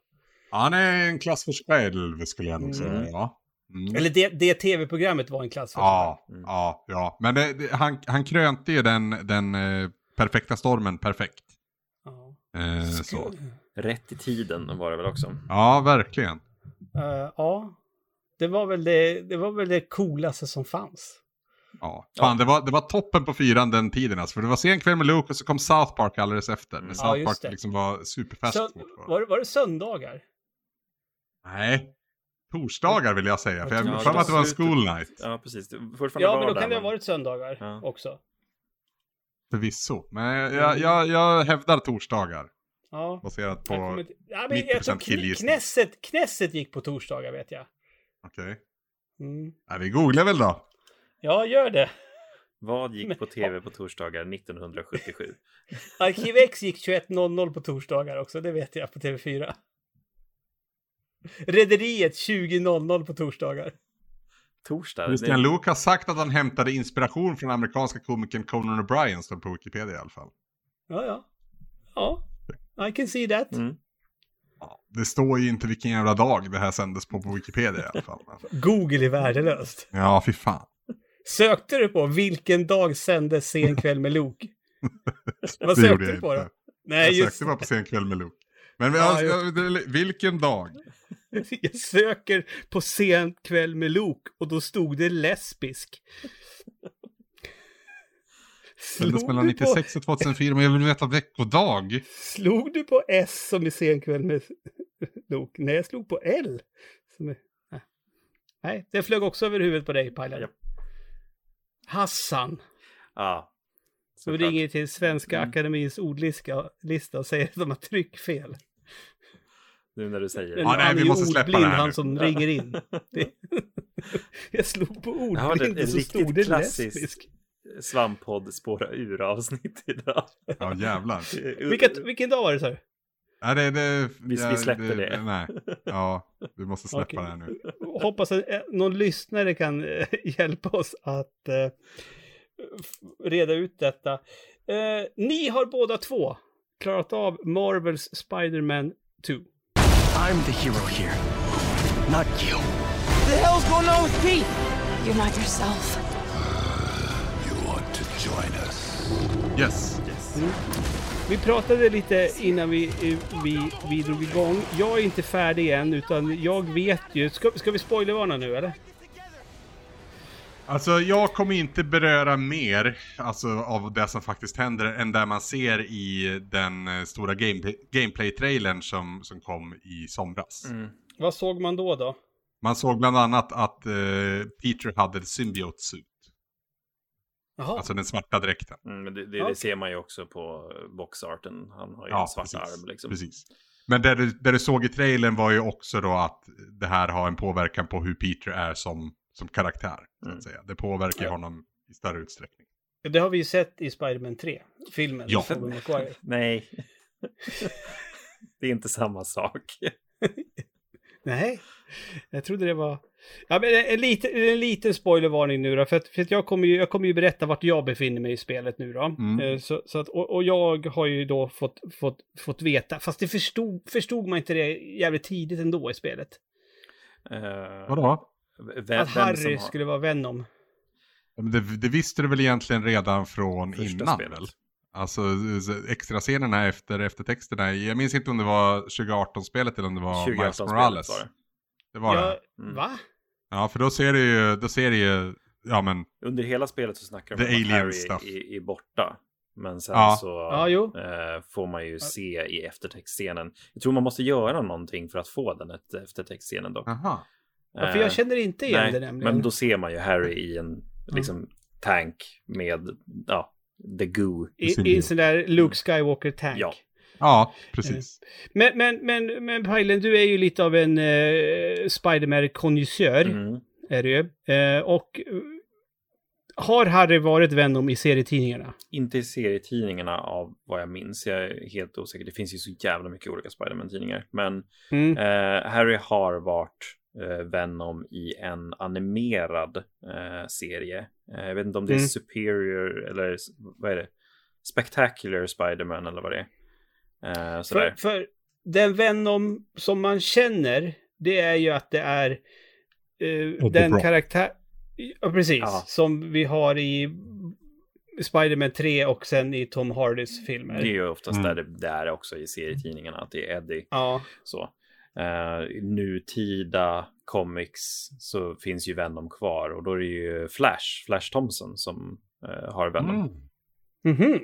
Han är en klass för sig skulle jag nog säga. Mm. Ja. Mm. Eller det, det tv-programmet var en klass för sig. Ja, Mm. ja, ja. Men det, det, han, han krönte ju den, den eh, perfekta stormen perfekt. Ja. Eh, så. Rätt i tiden var det väl också. Ja, verkligen. Eh, ja. Det var, väl det, det var väl det coolaste som fanns. Ja. Fan, Det, var, det var toppen på fyran den tiden alltså. För det var sen kväll med Luke och så kom South Park alldeles efter. Mm. South Ja, Park liksom var Sön- fortfarande. var, det- var det söndagar? Nej. Torsdagar vill jag säga. För jag Ja, har var att det var en school night. Ja, precis. Fortfarande Ja, men då kan det ha varit söndagar Ja. också. Förvisso. Men jag, jag, jag, jag hävdar torsdagar. Ja. Baserat Jag på... kommer inte- ja, men jag 90% tror Kne- killgissning. Knesset, Knesset gick på torsdagar vet jag. Okej. Mm. Ja, vi googlar väl då. Ja, gör det. Vad gick på tv på torsdagar 1977? Arkiv X gick 21.00 på torsdagar också, det vet jag på TV4. Rederiet 20.00 på torsdagar. Torsdag? Christian Det- Luke har sagt att han hämtade inspiration från amerikanska komikern Conan O'Brien, står på Wikipedia i alla fall. Ja, ja. Ja, I can see that. Mm. Det står ju inte vilken jävla dag det här sändes på på Wikipedia i alla fall. Google är värdelöst. Ja, fy fan. Sökte du på vilken dag sändes Sen kväll med Luke? Vad Det sökte du på då? inte. Nej, Jag just sökte bara på sen kväll med Luke. Men Ja, alltså, jag- vilken dag? Jag söker på Sen kväll med Luke och då stod det lesbisk. Sändes mellan du på- 96 och 2004, men jag vill veta veckodag. Slog du på S som i sen kväll med Luke? Nej, jag slog på L. Som är... Nej. Det flög också över huvudet på dig, Pajlan. Japp. Hassan. Ja. Som ringer till Svenska Mm. Akademins ordlista lista och säger att de har tryckfel. Nu när du säger Men Ja, nej, han vi måste släppa det här han nu. som ringer in. Det... Jag slog på Ja, det ordblind och så stod det klassiskt. lesbisk. Svamppodd spåra ur avsnitt idag. Ja, jävlar. Vilket, vilken dag var det, sa du? Nej, det, det, Vi- vi släpper det. Nej, ja, vi måste släppa Okej. det här nu. Hoppas att eh, någon lyssnare kan eh, hjälpa oss att eh, reda ut detta. Eh, ni har båda två klarat av Marvels Spider-Man 2. I'm the hero here, not you. The hell's going on with Pete? You're not yourself. Join us? Yes. Yes. Vi pratade lite innan vi, vi, vi drog igång. Jag är inte färdig än, utan jag vet ju... Ska, ska vi spoilervarna nu, eller? Alltså jag kommer inte beröra mer alltså, av det som faktiskt händer än det man ser i den eh, stora game, gameplay-trailern som, som kom i somras. Mm. Vad såg man då då? Man såg bland annat att eh, Peter hade ett symbiote suit. Jaha. Alltså den svarta dräkten. Mm, men det, det, det ser man ju också på boxarten. Han har ju Ja, en svart precis. arm liksom. Precis. Men det du, det du såg i trailern var ju också då att det här har en påverkan på hur Peter är som, som karaktär. Så att Mm. säga. Det påverkar Ja. honom i större utsträckning. Det har vi ju sett i Spider-Man 3, filmen. Ja. Nej. det är inte samma sak. Nej, jag trodde det var... Ja, men en, en, liten, en liten spoilervarning nu då, för att, för att jag, kommer ju, jag kommer ju berätta vart jag befinner mig i spelet nu då. Mm. Eh, Så, så att, och, och jag har ju då fått, fått, fått veta, fast det förstod, förstod man inte det jävligt tidigt ändå i spelet. Uh, Vadå? Vem, att Harry som har skulle vara Venom. Ja, men Det, det visste du väl egentligen redan från första innan spelet. väl? Alltså extra scenerna efter eftertexterna. Jag minns inte om det var 2018-spelet eller om det var Miles 2018-spelet Morales. var det. Det var Ja, det. Mm. Va? Ja, för då ser det ju, då ser det ju, ja men, Under hela spelet så snackar de om att Harry stuff. är, är borta. Men sen Ja. så Ja, jo. eh, får man ju se i eftertextscenen. Jag tror man måste göra någonting för att få den efter- eftertextscenen dock. aha. Ja, för Eh, jag känner inte igen nej, det nämligen. Men då ser man ju Harry i en liksom, tank med ja, the goo. I, I en sån där Luke Skywalker-tank. Ja. Ja, precis. Men, men, men, men Pajlen, du är ju lite av en uh, Spiderman-konjusör. Mm. är det ju. Eh, och eh, har Harry varit Venom i serietidningarna? Inte i serietidningarna av vad jag minns. Jag är helt osäker. Det finns ju så jävla mycket olika Spiderman-tidningar. Men Mm. eh, Harry har varit eh, Venom i en animerad eh, serie. Eh, jag vet inte om det är Mm. Superior eller vad är det? Spectacular Spiderman eller vad det är. Eh. För, för den Venom som man känner, det är ju att det är eh, den karaktär... Ja, precis. Ja. Som vi har i Spider-Man 3 och sen i Tom Hardys filmer. Det är ju oftast Mm. där det, är också i serietidningarna, att det är Eddie. Ja. Så. I nutida comics så finns ju Venom kvar och då är det ju Flash, Flash Thompson som eh, har Venom. Mm. Mhm.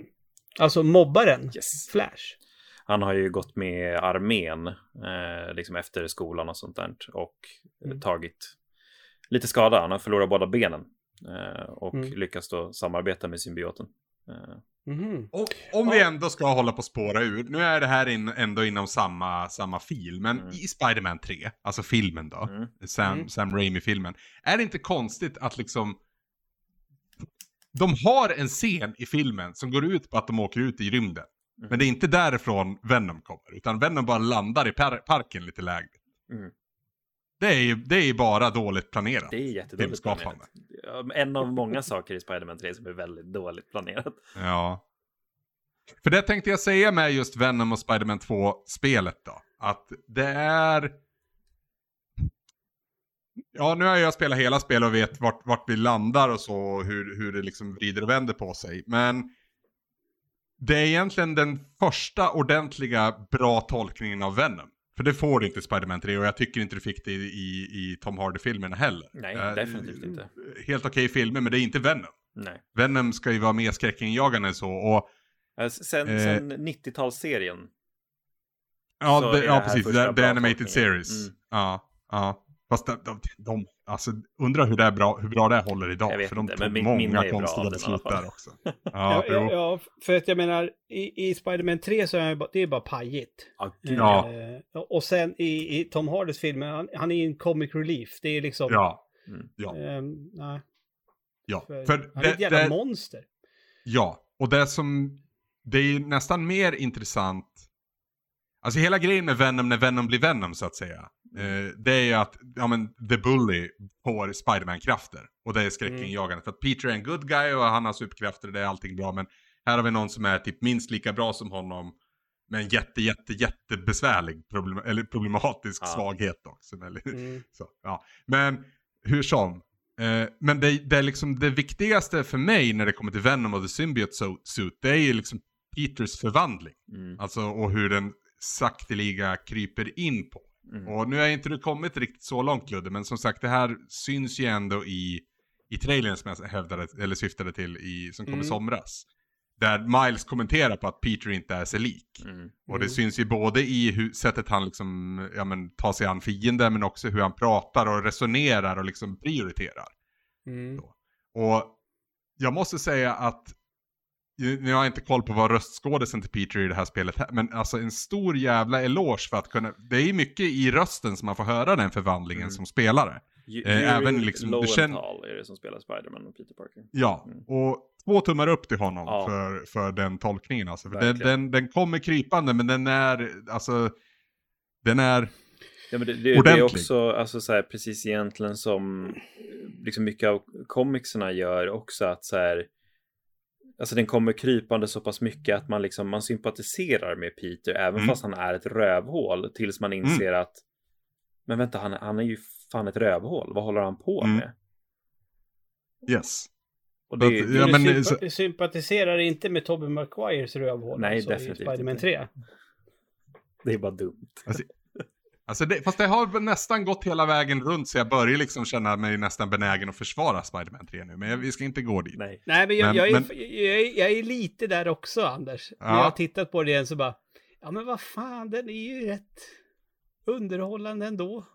Alltså mobbaren. Yes. Flash. Han har ju gått med armén eh, liksom efter skolan och sånt där och eh, Mm. tagit lite skada. Han har förlorat båda benen eh, och Mm. lyckats då samarbeta med symbioten. Eh, Mhm. Och om vi ändå ska hålla på att spåra ur, nu är det här in, ändå inom samma, samma fil, men Mm. i Spider-Man 3, alltså filmen då, mm. Sam, Mm. Sam Raimi-filmen, är det inte konstigt att liksom de har en scen i filmen som går ut på att de åker ut i rymden. Mm. Men det är inte därifrån Venom kommer, utan Venom bara landar i par parken lite lägre. Mm. Det är ju det är bara dåligt planerat. Det är jättedåligt planerat. En av många saker i Spider-Man 3 som är väldigt dåligt planerat. Ja. För det tänkte jag säga med just Venom och Spider-Man 2-spelet då. Att det är... Ja, nu har jag spelat hela spelet och vet vart, vart vi landar och så, hur, hur det liksom vrider och vänder på sig. Men det är egentligen den första ordentliga bra tolkningen av Venom. För det får du inte i Spider-Man 3 och jag tycker inte du fick det i, i, i Tom Hardy-filmerna heller. Nej, Eh, definitivt inte. Helt okej filmer, men det är inte Venom. Nej. Venom ska ju vara mer skräckinjagande så. Och Eh, Sen, Eh. sen 90-talsserien. Ja, ja precis. The, the Animated tolkningen. Series. Mm. Ja, ja. Fast de, de, de, alltså undrar hur, det är bra, hur bra det håller idag. Jag vet för de inte, tog men min- många konstiga beslut där också. Ja, Ja, ja, för att jag menar, i, i Spider-Man 3 så är det bara, det är bara pajigt. Ja. Eh, och sen i, i Tom Hardys filmer, han, han är en comic relief. Det är liksom... ja, Mm. ja, ehm, nej, ja. för, För han är det, ett jävla det, monster. ja, och det som, det är ju nästan mer intressant. Alltså hela grejen med Venom när Venom blir Venom så att säga. Eh, det är ju att, ja men, The Bully får Spiderman-krafter. Och det är skräckinjagande. För att Peter är en good guy och han har superkrafter och det är allting bra. Men här har vi någon som är typ minst lika bra som honom. Med en jätte, jätte, jättebesvärlig problem, eller problematisk Ja. svaghet också. Mm. så, ja. Men hur som. Eh, men det, det är liksom det viktigaste för mig när det kommer till Venom och The Symbiote Su- Suit. Det är ju liksom Peters förvandling. Mm. Alltså och hur den sakteliga kryper in på. Mm. Och nu har inte du kommit riktigt så långt Ludde, men som sagt det här syns ju ändå i, i trailern som jag hävdade, eller syftade till i, som kom i Mm. somras. Där Miles kommenterar på att Peter inte är sig lik. Mm. Och det syns ju både i hur, sättet han liksom, ja men tar sig an fienden, men också hur han pratar och resonerar och liksom prioriterar. Mm. Och jag måste säga att, nu har jag inte koll på vad röstskådisen till Peter i det här spelet här, men alltså en stor jävla eloge för att kunna, det är ju mycket i rösten som man får höra den förvandlingen Mm. som spelare. Eh, även liksom- du känner- Lowenthal är det som spelar Spiderman och Peter Parker. Ja, Mm. och två tummar upp till honom Ja. för, för den tolkningen alltså. För den, den, den kommer krypande men den är, alltså, den är, Ja, men det, det, det är också alltså, så här, precis egentligen som liksom mycket av comicserna gör också att så här, alltså den kommer krypande så pass mycket att man liksom man sympatiserar med Peter även Mm. fast han är ett rövhål tills man inser att men vänta han, han är ju fan ett rövhål, vad håller han på Mm. med? yes. Och det, Att- ja, du men, sympa- så- sympatiserar inte med Tobey Maguires rövhål Nej, alltså, i definitivt Spider-Man inte. 3. det är bara dumt. Alltså det, fast det har nästan gått hela vägen runt så jag börjar liksom känna mig nästan benägen att försvara Spider-Man 3 nu. Men jag, vi ska inte gå dit. Nej. Nej, men jag, Men- jag, är, men- jag, är, jag är lite där också, Anders. När Ja. jag har tittat på det igen så bara, ja men vad fan, den är ju rätt underhållande ändå.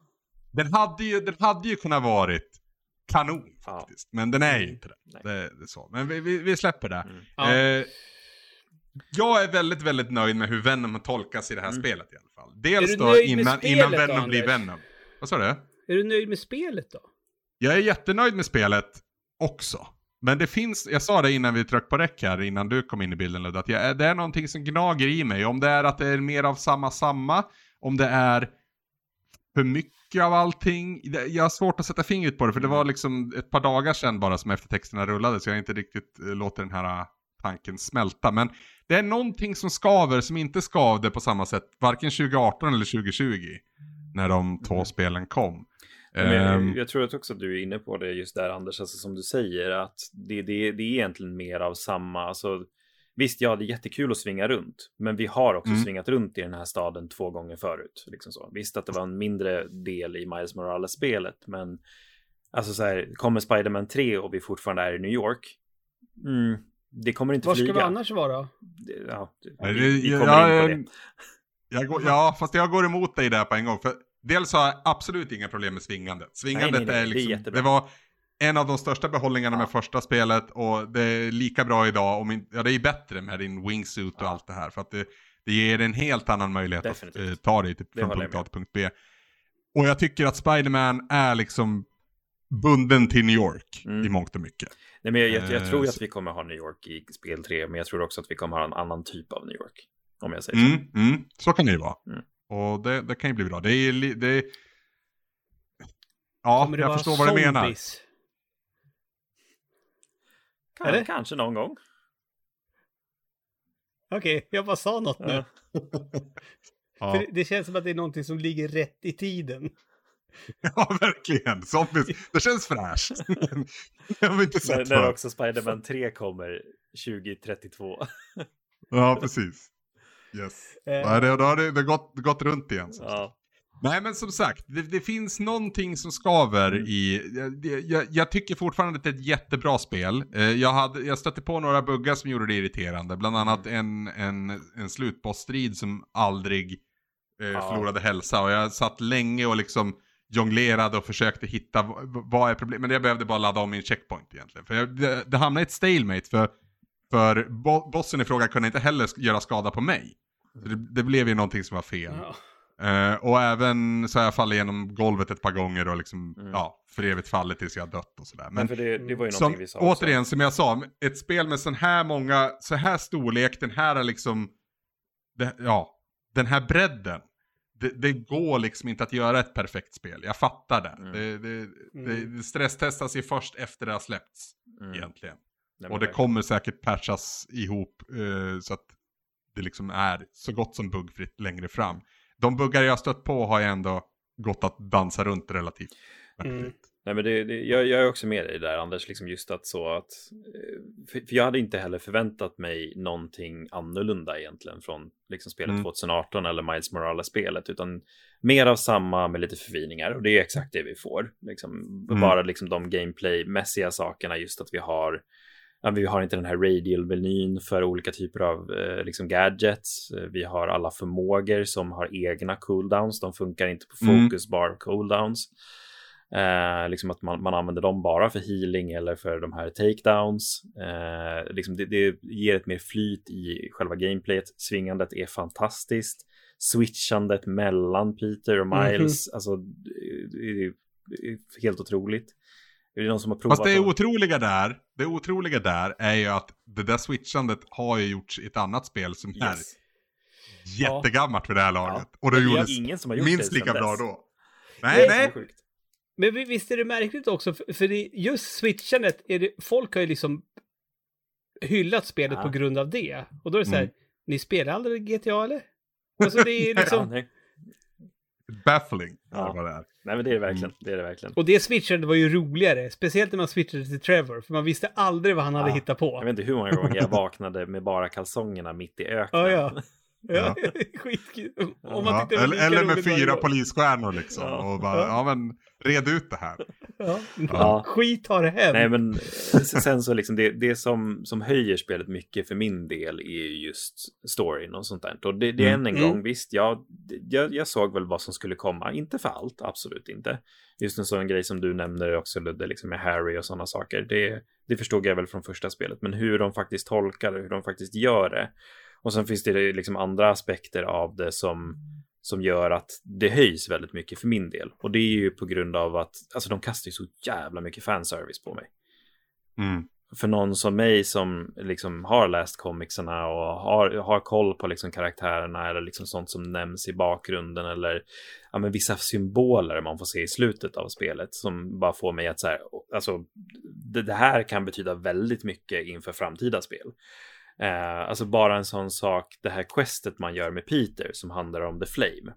Den hade ju, den hade ju kunnat varit kanon Ja. faktiskt. Men den är ju inte det. Det, det är så. Men vi, vi, vi släpper det. Mm. Ja. Eh, jag är väldigt, väldigt nöjd med hur Venom tolkas i det här Mm. spelet i alla fall. Dels då innan, spelet innan Venom blir Anders? Venom. Vad sa du? Är du nöjd med spelet då? Jag är jättenöjd med spelet också. Men det finns, jag sa det innan vi tryckte på räck här, innan du kom in i bilden Ludde, att jag, det är någonting som gnager i mig. Om det är att det är mer av samma samma, om det är för mycket av allting. Jag har svårt att sätta fingret på det, för det var liksom ett par dagar sedan bara som eftertexterna rullade, så jag har inte riktigt eh, låter den här eh, tanken smälta. Men det är någonting som skaver som inte skavde på samma sätt, varken 2018 eller 2020, när de två Mm. spelen kom. Men Ehm, jag, jag tror att också att du är inne på det just där Anders, alltså som du säger att det, det, det är egentligen mer av samma, alltså visst ja det är jättekul att svinga runt, men vi har också Mm. svingat runt i den här staden två gånger förut. Liksom så. Visst att det var en mindre del i Miles Morales-spelet, men alltså så här, kommer Spider-Man 3 och vi fortfarande är i New York, mm, det kommer inte Var ska flyga. vi annars vara? Det- Ja, vi, det- vi jag- kommer in på jag- det. Jag går, ja, fast jag går emot dig där på en gång. För dels har jag absolut inga problem med svingandet. Svingandet Nej, nej, nej, är det är liksom, det var en av de största behållningarna Ja. med första spelet och det är lika bra idag, om in, ja det är bättre med din wingsuit och Ja. allt det här. För att det, det ger en helt annan möjlighet Definitivt. att eh, ta dig Det från jag punkt A till punkt B. Och jag tycker att Spiderman är liksom bunden till New York Mm. i mångt och mycket. Nej, men jag, jag, jag Eh, tror ju så- att vi kommer ha New York i spel 3, men jag tror också att vi kommer ha en annan typ av New York. Om jag säger så. Mm, mm, så kan det ju vara. Mm. Och det, det kan ju bli bra. Det är, li- det är... Ja, jag förstår vad du menar. Kan, Eller? Kanske någon gång. Okej, jag bara sa något nu. Ja. Ja. För det känns som att det är någonting som ligger rätt i tiden. ja, verkligen. Zombies. Det känns fräscht. det har vi inte När, sett när förut. också Spider-Man 3 kommer 2032. Ja, precis. Yes. Eh. Det, då har det, det gått, gått runt igen. Ja. Nej men som sagt, det, det finns någonting som skaver Mm. i... Jag, jag, jag tycker fortfarande att det är ett jättebra spel. Eh, Jag, hade, jag stötte på några buggar som gjorde det irriterande. Bland annat en, en, en slutbossstrid som aldrig eh, Ja. förlorade hälsa. Och jag satt länge och liksom jonglerade och försökte hitta vad är problemet. Men jag behövde bara ladda om min checkpoint egentligen. För jag, det, det hamnade i ett stalemate för, för bo, bossen i fråga kunde inte heller göra skada på mig. Det, det blev ju någonting som var fel. Ja. Eh, och även så har jag fallit genom golvet ett par gånger och liksom, Mm. ja, för evigt fallit tills jag dött och sådär. Men för det, det var ju som, någonting vi sa också. återigen, som jag sa, ett spel med sån här många, så här storlek, den här är liksom, det, ja, den här bredden. Det, det går liksom inte att göra ett perfekt spel, jag fattar det. Mm. Det, det, det, Mm. det stresstestas ju först efter det har släppts, Mm. egentligen. Nej, Och det kommer säkert patchas ihop eh, så att det liksom är så gott som buggfritt längre fram. De buggar jag stött på har jag ändå gått att dansa runt relativt Mm. Nej, men det, det, jag, jag är också med dig där Anders, liksom just att så att eh, för, jag hade inte heller förväntat mig någonting annorlunda egentligen från liksom spelet Mm. 2018 eller Miles Morales-spelet, utan mer av samma med lite förfiningar och det är exakt det vi får. Liksom, Mm. Bara liksom de gameplay-mässiga sakerna, just att vi har vi har inte den här radial-menyn för olika typer av eh, liksom gadgets. Vi har alla förmågor som har egna cooldowns. De funkar inte på Mm. focus bar cooldowns. Eh, liksom att man, man använder dem bara för healing eller för de här takedowns. Eh, liksom det, det ger ett mer flyt i själva gameplayet. Svingandet är fantastiskt. Switchandet mellan Peter och Miles, alltså det är, det är helt otroligt. Är det någon som har provat? Fast det är otroliga där, det otroliga där är ju att det där switchandet har ju gjorts i ett annat spel som är Yes. jättegammalt för det här laget. Ja. Och det Det är gjordes ingen som har gjort minst det lika sedan bra dess. då. Nej, är nej. Men vi- visst är det märkligt också, för, det, just switchandet, är det, folk har ju liksom hyllat spelet Ja. på grund av det. Och då är det så här, Mm. ni spelar aldrig GTA eller? Alltså det är liksom. Baffling Ja. det är. nej, men det är det verkligen. Mm. Det är det verkligen. och det switchandet var ju roligare, speciellt när man switchade till Trevor, för man visste aldrig vad han hade Ja. hittat Jag på. vet inte hur många gånger jag vaknade med bara kalsongerna mitt i öknen. Ja, ja. Ja, skitkul. Om man Ja, eller, eller med fyra polisstjärnor liksom. Ja. Och bara, ja men, red ut det här. Ja. Ja. Skit har det hänt. Nej, men eh, sen så liksom det, det som, som höjer spelet mycket för min del är ju just storyn och sånt där. Och det, det är än en Mm. gång, visst, jag, jag, jag såg väl vad som skulle komma. Inte för allt, absolut inte. Just en sån grej som du nämner också, Ludde, liksom med Harry och sådana saker. Det, det förstod jag väl från första spelet. Men hur de faktiskt tolkar det, hur de faktiskt gör det. Och sen finns det liksom andra aspekter av det som, som gör att det höjs väldigt mycket för min del. Och det är ju på grund av att, alltså de kastar ju så jävla mycket fanservice på mig Mm. för någon som mig som liksom har läst comicsarna och har, har koll på liksom karaktärerna eller liksom sånt som nämns i bakgrunden eller ja, men vissa symboler man får se i slutet av spelet som bara får mig att så här, alltså det, det här kan betyda väldigt mycket inför framtida spel. Eh, alltså bara en sån sak, det här questet man gör med Peter som handlar om The Flame.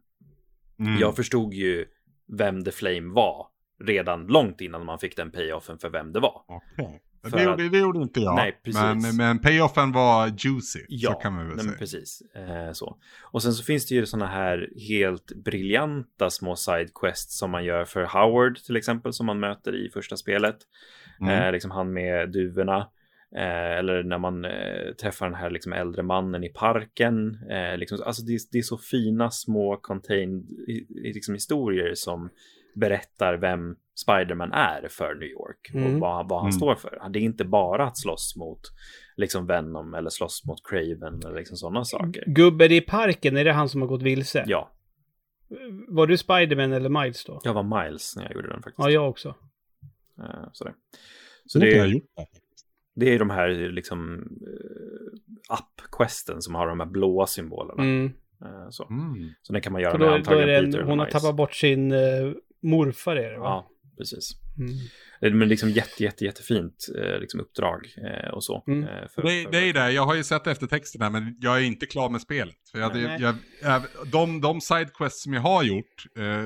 Mm. Jag förstod ju vem The Flame var redan långt innan man fick den payoffen för vem det var. För Det, att- gjorde, det gjorde inte jag. Nej, precis. men, men payoffen var juicy. Ja, så kan man väl nej, säga. precis. Eh, så. Och sen så finns det ju sådana här helt briljanta små sidequests som man gör för Howard till exempel som man möter i första spelet. Mm. Eh, liksom han med duvorna. Eh, eller när man eh, träffar den här liksom äldre mannen i parken. Eh, liksom, alltså det, är- det är så fina små contained i- liksom historier som berättar vem Spiderman är för New York och Mm. vad, vad han Mm. står för. Det är inte bara att slåss mot liksom Venom eller slåss mot Craven eller liksom sådana saker. Gubben i parken, är det han som har gått vilse? Ja, Var du Spiderman eller Miles då? jag var Miles när jag gjorde den faktiskt. Ja, jag också. Sådär. Så Inte det jag är, gjort det. Det är de här liksom uh, app-questen som har de här blåa symbolerna. Mm. Eh, så. Mm. så det kan man göra Så med då, då är antagligen det en, hon har Miles. tappat bort sin uh, morfar är det va? Ja, precis. Mm. Det är Men liksom jätte, jätte, jättefint eh, liksom uppdrag eh, och så. Mm. eh, för- Det, för- det är det, jag har ju sett eftertexterna men jag är inte klar med spelet. För jag, Nej. jag, jag, de, de sidequests som jag har gjort, eh,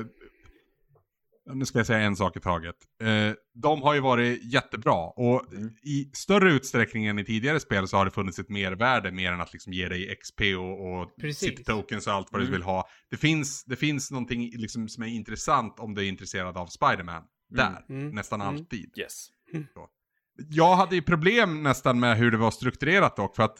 nu ska jag säga en sak i taget. Eh, de har ju varit jättebra och Mm. i större utsträckning än i tidigare spel så har det funnits ett mervärde mer än att liksom ge dig XP och, och Precis. tokens och allt vad du Mm. vill ha. Det finns, det finns någonting liksom som är intressant om du är intresserad av Spiderman. Där, Mm. nästan Mm. alltid. Yes. Jag hade ju problem nästan med hur det var strukturerat dock, för att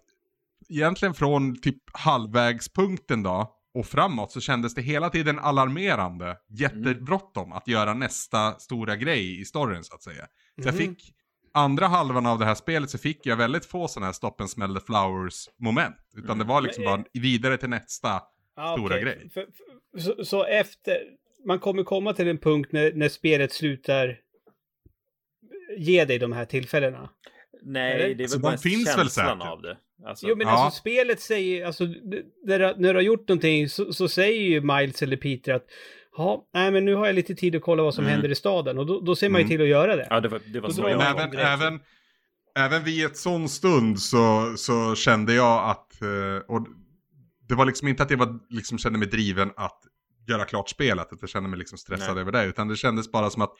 egentligen från typ halvvägspunkten då och framåt så kändes det hela tiden alarmerande, jättebråttom att göra nästa stora grej i storyn så att säga. Så jag Mhm. fick, andra halvan av det här spelet så fick jag väldigt få sådana här stop and smell the flowers moment. Utan det var liksom Men, bara vidare till nästa. Ja, Stora okej. grej. För, för, så, så efter, man kommer komma till en punkt när, när spelet slutar ge dig de här tillfällena. Nej, Eller? det är väl Alltså, de bara finns väl känslan säkert. av det. Alltså, Jo men Ja. alltså spelet säger, alltså när, du- när du har gjort någonting så, så säger ju Miles eller Peter att ja, nej men nu har jag lite tid att kolla vad som Mm. händer i staden och då, då ser man ju Mm. till att göra det. Ja, det var, det var så jag även, även, även vid ett sån stund så, så kände jag att, eh, och det var liksom inte att jag var, liksom kände mig driven att göra klart spelet, att jag kände mig liksom stressad Nej. över det, utan det kändes bara som att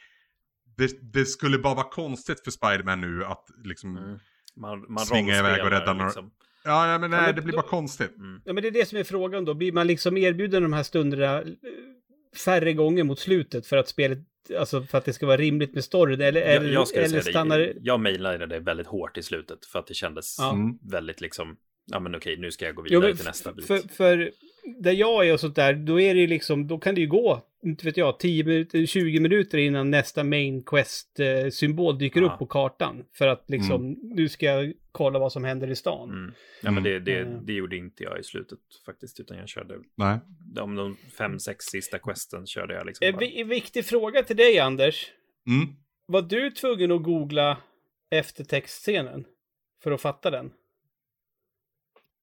det, det skulle bara vara konstigt för Spiderman nu att liksom... Mm. Man, man Svinga iväg och rädda några- liksom. Ja, ja, men nej, men det blir då- bara konstigt. Ja, men det är det som är frågan då. Blir man liksom erbjuden de här stunderna eh, färre gånger mot slutet för att spelet, alltså för att det ska vara rimligt med storyn? Eller, Jag, eller, jag skulle eller stannar det, jag mejlade det väldigt hårt i slutet för att det kändes Ja. Mm. väldigt liksom, ja men okej, nu ska jag gå Jo, vidare men till nästa bit. för, för där jag är och sånt där, då är det ju liksom, då kan det ju gå, inte vet jag, 10 minuter, 20 minuter innan nästa main quest-symbol dyker Ja. upp på kartan. För att liksom, nu ska jag kolla vad som händer i stan. Mm. Ja, men det, det, Mm. det gjorde inte jag i slutet faktiskt, utan jag körde Nej. de, de fem, sex sista questen körde jag liksom. En bara. en viktig fråga till dig, Anders. Mm. Var du tvungen att googla eftertextscenen för att fatta den?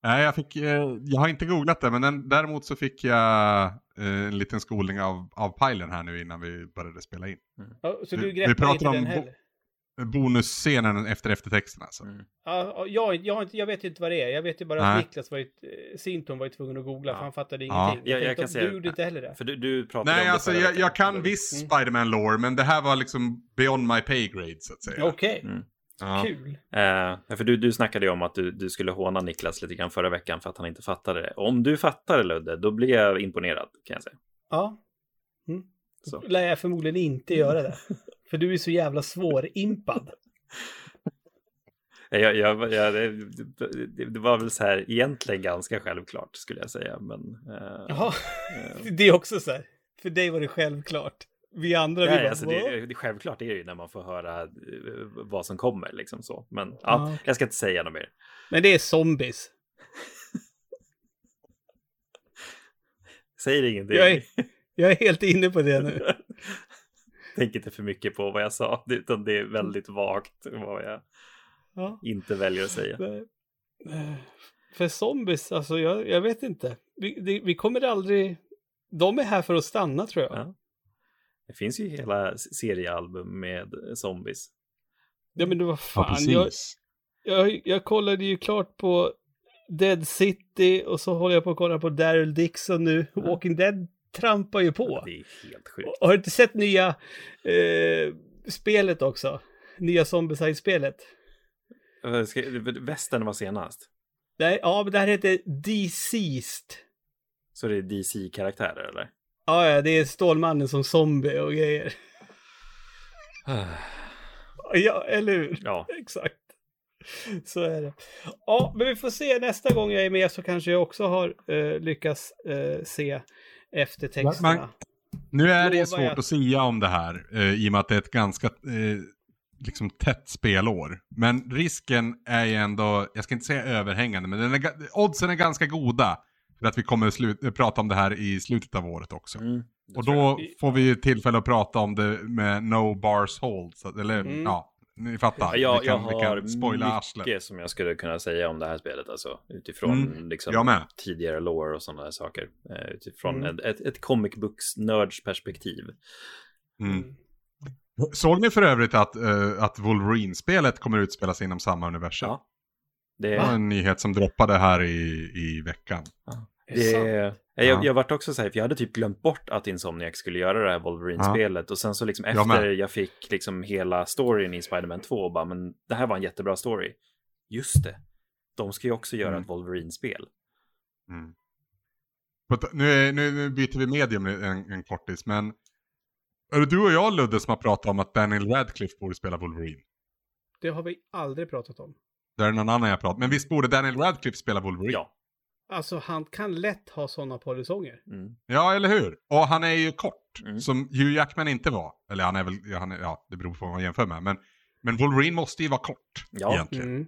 Nej, jag, fick, eh, jag har inte googlat det, men den, däremot så fick jag eh, en liten skolning av, av Pilen här nu innan vi började spela in. Ja, så Vi- du vi pratar inte om den bo- heller? Bonusscenen efter eftertexten alltså. Mm. Ja, ja, jag, jag, har inte- jag vet inte vad det är. Jag vet ju bara att Nej. Niklas var ju, eh, Sinton var ju tvungen att googla Ja. för han fattade Ja. ingenting. Jag- jag tänkte kan att säga- Du gjorde inte heller det. För du, du pratade Nej, om det alltså förra jag, jag kan viss Mm. Spiderman lore men det här var liksom beyond my pay grade så att säga. Okej, Mm. Ja. kul. Eh, för du, du snackade ju om att du, du skulle håna Niklas lite grann förra veckan för att han inte fattade det. Om du fattar det Ludde, då blir jag imponerad kan jag säga. Ja. Mm. Så. Lär jag förmodligen inte göra det. För du är så jävla svårimpad. Jag, jag, jag, det, det, det var väl så här egentligen ganska självklart skulle jag säga. Men, eh, Jaha, eh, det är också så här. För dig var det självklart. Vi andra, vi Nej, bara, alltså det, det, självklart är det ju när man får höra eh, vad som kommer. Liksom så. Men ja, Ja, okej. jag ska inte säga något mer. Men det är zombies. Säger ingenting. Jag är, jag är helt inne på det nu. Tänk inte för mycket på vad jag sa, utan det är väldigt vagt vad jag Ja. inte väljer att säga. För zombies, alltså jag, jag vet inte. Vi, det, vi kommer aldrig... De är här för att stanna tror jag. Ja. Det finns ju hela seriealbum med zombies. Ja men det var Ja, fan. jag, precis. jag, jag kollade ju klart på Dead City och så håller jag på att kolla på Daryl Dixon nu. Walking Dead trampar ju på. Det är helt sjukt. Har du inte sett nya eh, spelet också? Nya Zombicide-spelet? Eh, Västern var senast. Nej, ja, men det här heter Deceased. Så det är DC-karaktärer eller? Ja, ja, det är Stålmannen som zombie och grejer. Ja, eller hur? Ja, Exakt. Så är det. Ja, men vi får se nästa gång jag är med så kanske jag också har eh, lyckats eh, se eftertexterna. Man- Nu är det Lovar jag. svårt att säga om det här eh, i och med att det är ett ganska eh, liksom tätt spelår. Men risken är ju ändå, jag ska inte säga överhängande, men den är, oddsen är ganska goda för att vi kommer prata om det här i slutet av året också. mm. Och då får vi ju tillfälle att prata om det med no bars hold. Så, eller Mm. ja, ni fattar. Ja, jag, vi kan, jag har spoila arslet. mycket som jag skulle kunna säga om det här spelet. Alltså, utifrån Mm, liksom, tidigare lore och sådana där saker. Eh, utifrån Mm. ett, ett, ett comic books nörds perspektiv. Mm. Såg ni för övrigt att, eh, att Wolverine-spelet kommer utspelas inom samma universum? Ja. Det, var en nyhet som droppade här i, i veckan. det, sant? jag, Ja. jag vart också så här, för jag hade typ glömt bort att Insomniac skulle göra det här Wolverine-spelet. Och sen så liksom Jag efter jag fick liksom hela storyn i Spider-Man 2, och bara, men det här var en jättebra story. Just det, de ska ju också göra Mm. ett Wolverine-spel. Mm. Nu, är- nu, nu byter vi medium en, en kortis, men är det du och jag Ludde som har pratat om att Daniel Radcliffe borde spela Wolverine? Det har vi aldrig pratat om. Det är någon annan jag pratat Men visst borde Daniel Radcliffe spela Wolverine? Ja. Alltså, han kan lätt ha sådana polisonger. Mm. Ja, eller hur? Och han är ju kort, Mm. som Hugh Jackman inte var. Eller han är väl, ja, han är, ja det beror på vad man jämför med. Men, men Wolverine måste ju vara kort, Ja. egentligen. Mm.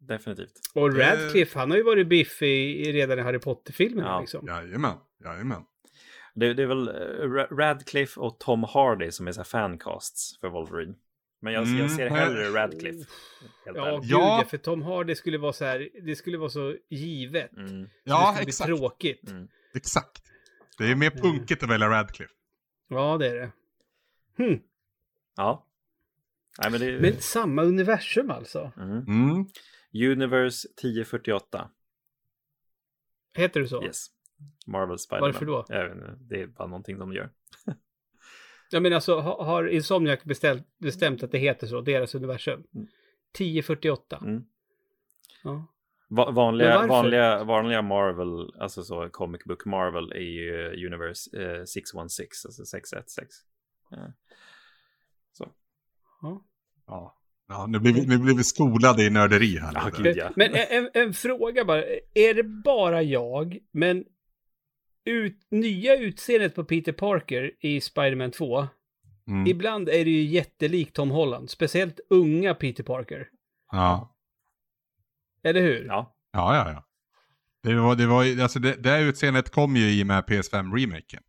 Definitivt. Och Radcliffe, han har ju varit biffig i, redan i Harry Potter-filmerna Ja. liksom. Jajamän, jajamän. Det, det är väl eh, Ra- Radcliffe och Tom Hardy som är så här fancasts för Wolverine. Men jag, Mm, jag ser hellre Radcliffe. Helt Ja, ärligt. gud Ja. för Tom Hardy skulle vara så här, det skulle vara så givet. Mm, Så det Ja, skulle exakt. bli tråkigt. mm. Exakt. Det är mer punkigt att välja Radcliffe. Ja, det är det. Hmm. Ja. Nej, men det Men samma universum alltså? mm. Mm. Universe 1048. Heter det så? Yes. Marvel Spider-Man. Varför då? Jag vet inte, det är bara någonting de gör. Jag menar alltså, ha- har Insomniac beställt, bestämt att det heter så, deras universum? Mm. 1048. Mm. Ja. Va vanliga, vanliga, vanliga Marvel, alltså så comic book Marvel är ju Universe eh, 616, alltså 616. Ja. Så. ja. Ja. Ja, nu blir vi, nu blir vi skolade i nörderi här. Ja, lite. gud ja. Men en, en, en fråga bara. Är det bara jag, men ut, nya utseendet på Peter Parker i Spider-Man 2, Mm. ibland är det ju jättelikt Tom Holland. Speciellt unga Peter Parker. Ja. Eller hur? Ja, ja, ja, ja. Det, var, det, var, alltså det, det här utseendet kom ju i och med PS5-remaken.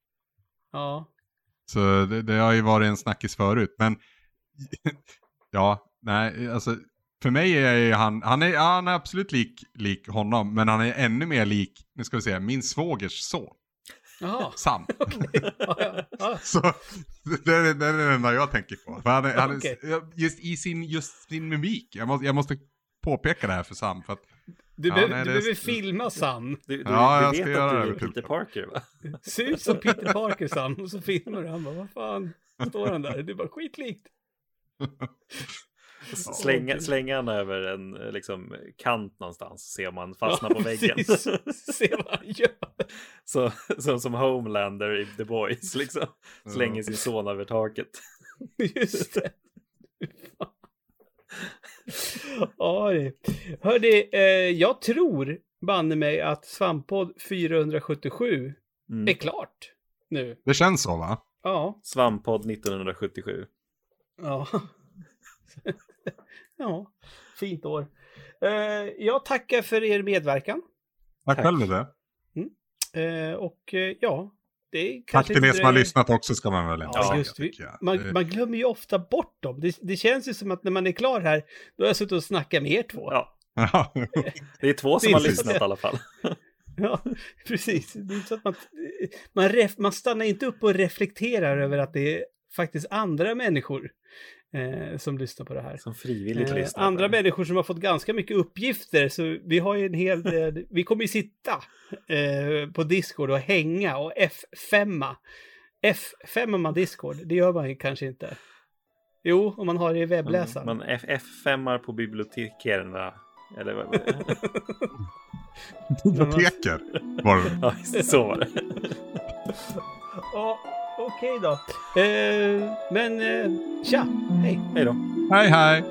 Ja. Så det, det har ju varit en snackis förut. Men ja, nej, alltså för mig är ju han, han är, ja, han är absolut lik, lik honom, men han är ännu mer lik, nu ska vi se, min svågers son, Jaha. Sam. Ja, ja, ja. Så det är, det är det enda jag tänker på. För han är, han är, Okej. just i sin, just sin mimik, jag måste, jag måste påpeka det här för Sam, för att Du, Ja, behöver, nej, du det- behöver filma Sam. du, du, Ja, jag du ska vet göra det du är Peter. Parker va? Ser ut som Peter Parker Sam. Och så filmar du. Han bara, vad fan står han där? Det är bara skitlikt. Slänga, slänga han över en eh, liksom, kant någonstans så ser man fastna Ja, på väggen. precis. Se vad han gör. så, så, som Homelander i The Boys liksom. Slänger sin son över taket. Just det. Ja, det. Hörde, eh, jag tror banne mig att Svamppodd 477 Mm. är klart nu. det känns så va? Ja. Svamppodd 1977. Ja. Ja, fint år. Eh, jag tackar för er medverkan. Tack Tack. själv det. Eh, och eh, ja, det är Tack till er inte som har lyssnat också ska man väl ändå Ja, säga, just vi, man, man glömmer ju ofta bort dem. Det, det känns ju som att när man är klar här, då har jag suttit och snackat med er två. Ja, det är två som Det har lyssnat i alla fall. Ja, precis. Det är inte så att man, man, ref, man stannar inte upp och reflekterar över att det är faktiskt andra människor eh, som lyssnar på det här. Som frivilligt Eh, lyssnar. andra människor som har fått ganska mycket uppgifter, så vi har ju en hel del, vi kommer ju sitta eh, på Discord och hänga och F5. F5 man Discord, det gör man ju kanske inte. Jo, om man har det i webbläsaren. Man F5 på bibliotekerna. Eller vad Biblioteker var det. Ja, just det, så var det. Ja, okej då. Eh, men, eh, tja, hej. Hej då. Hej hej!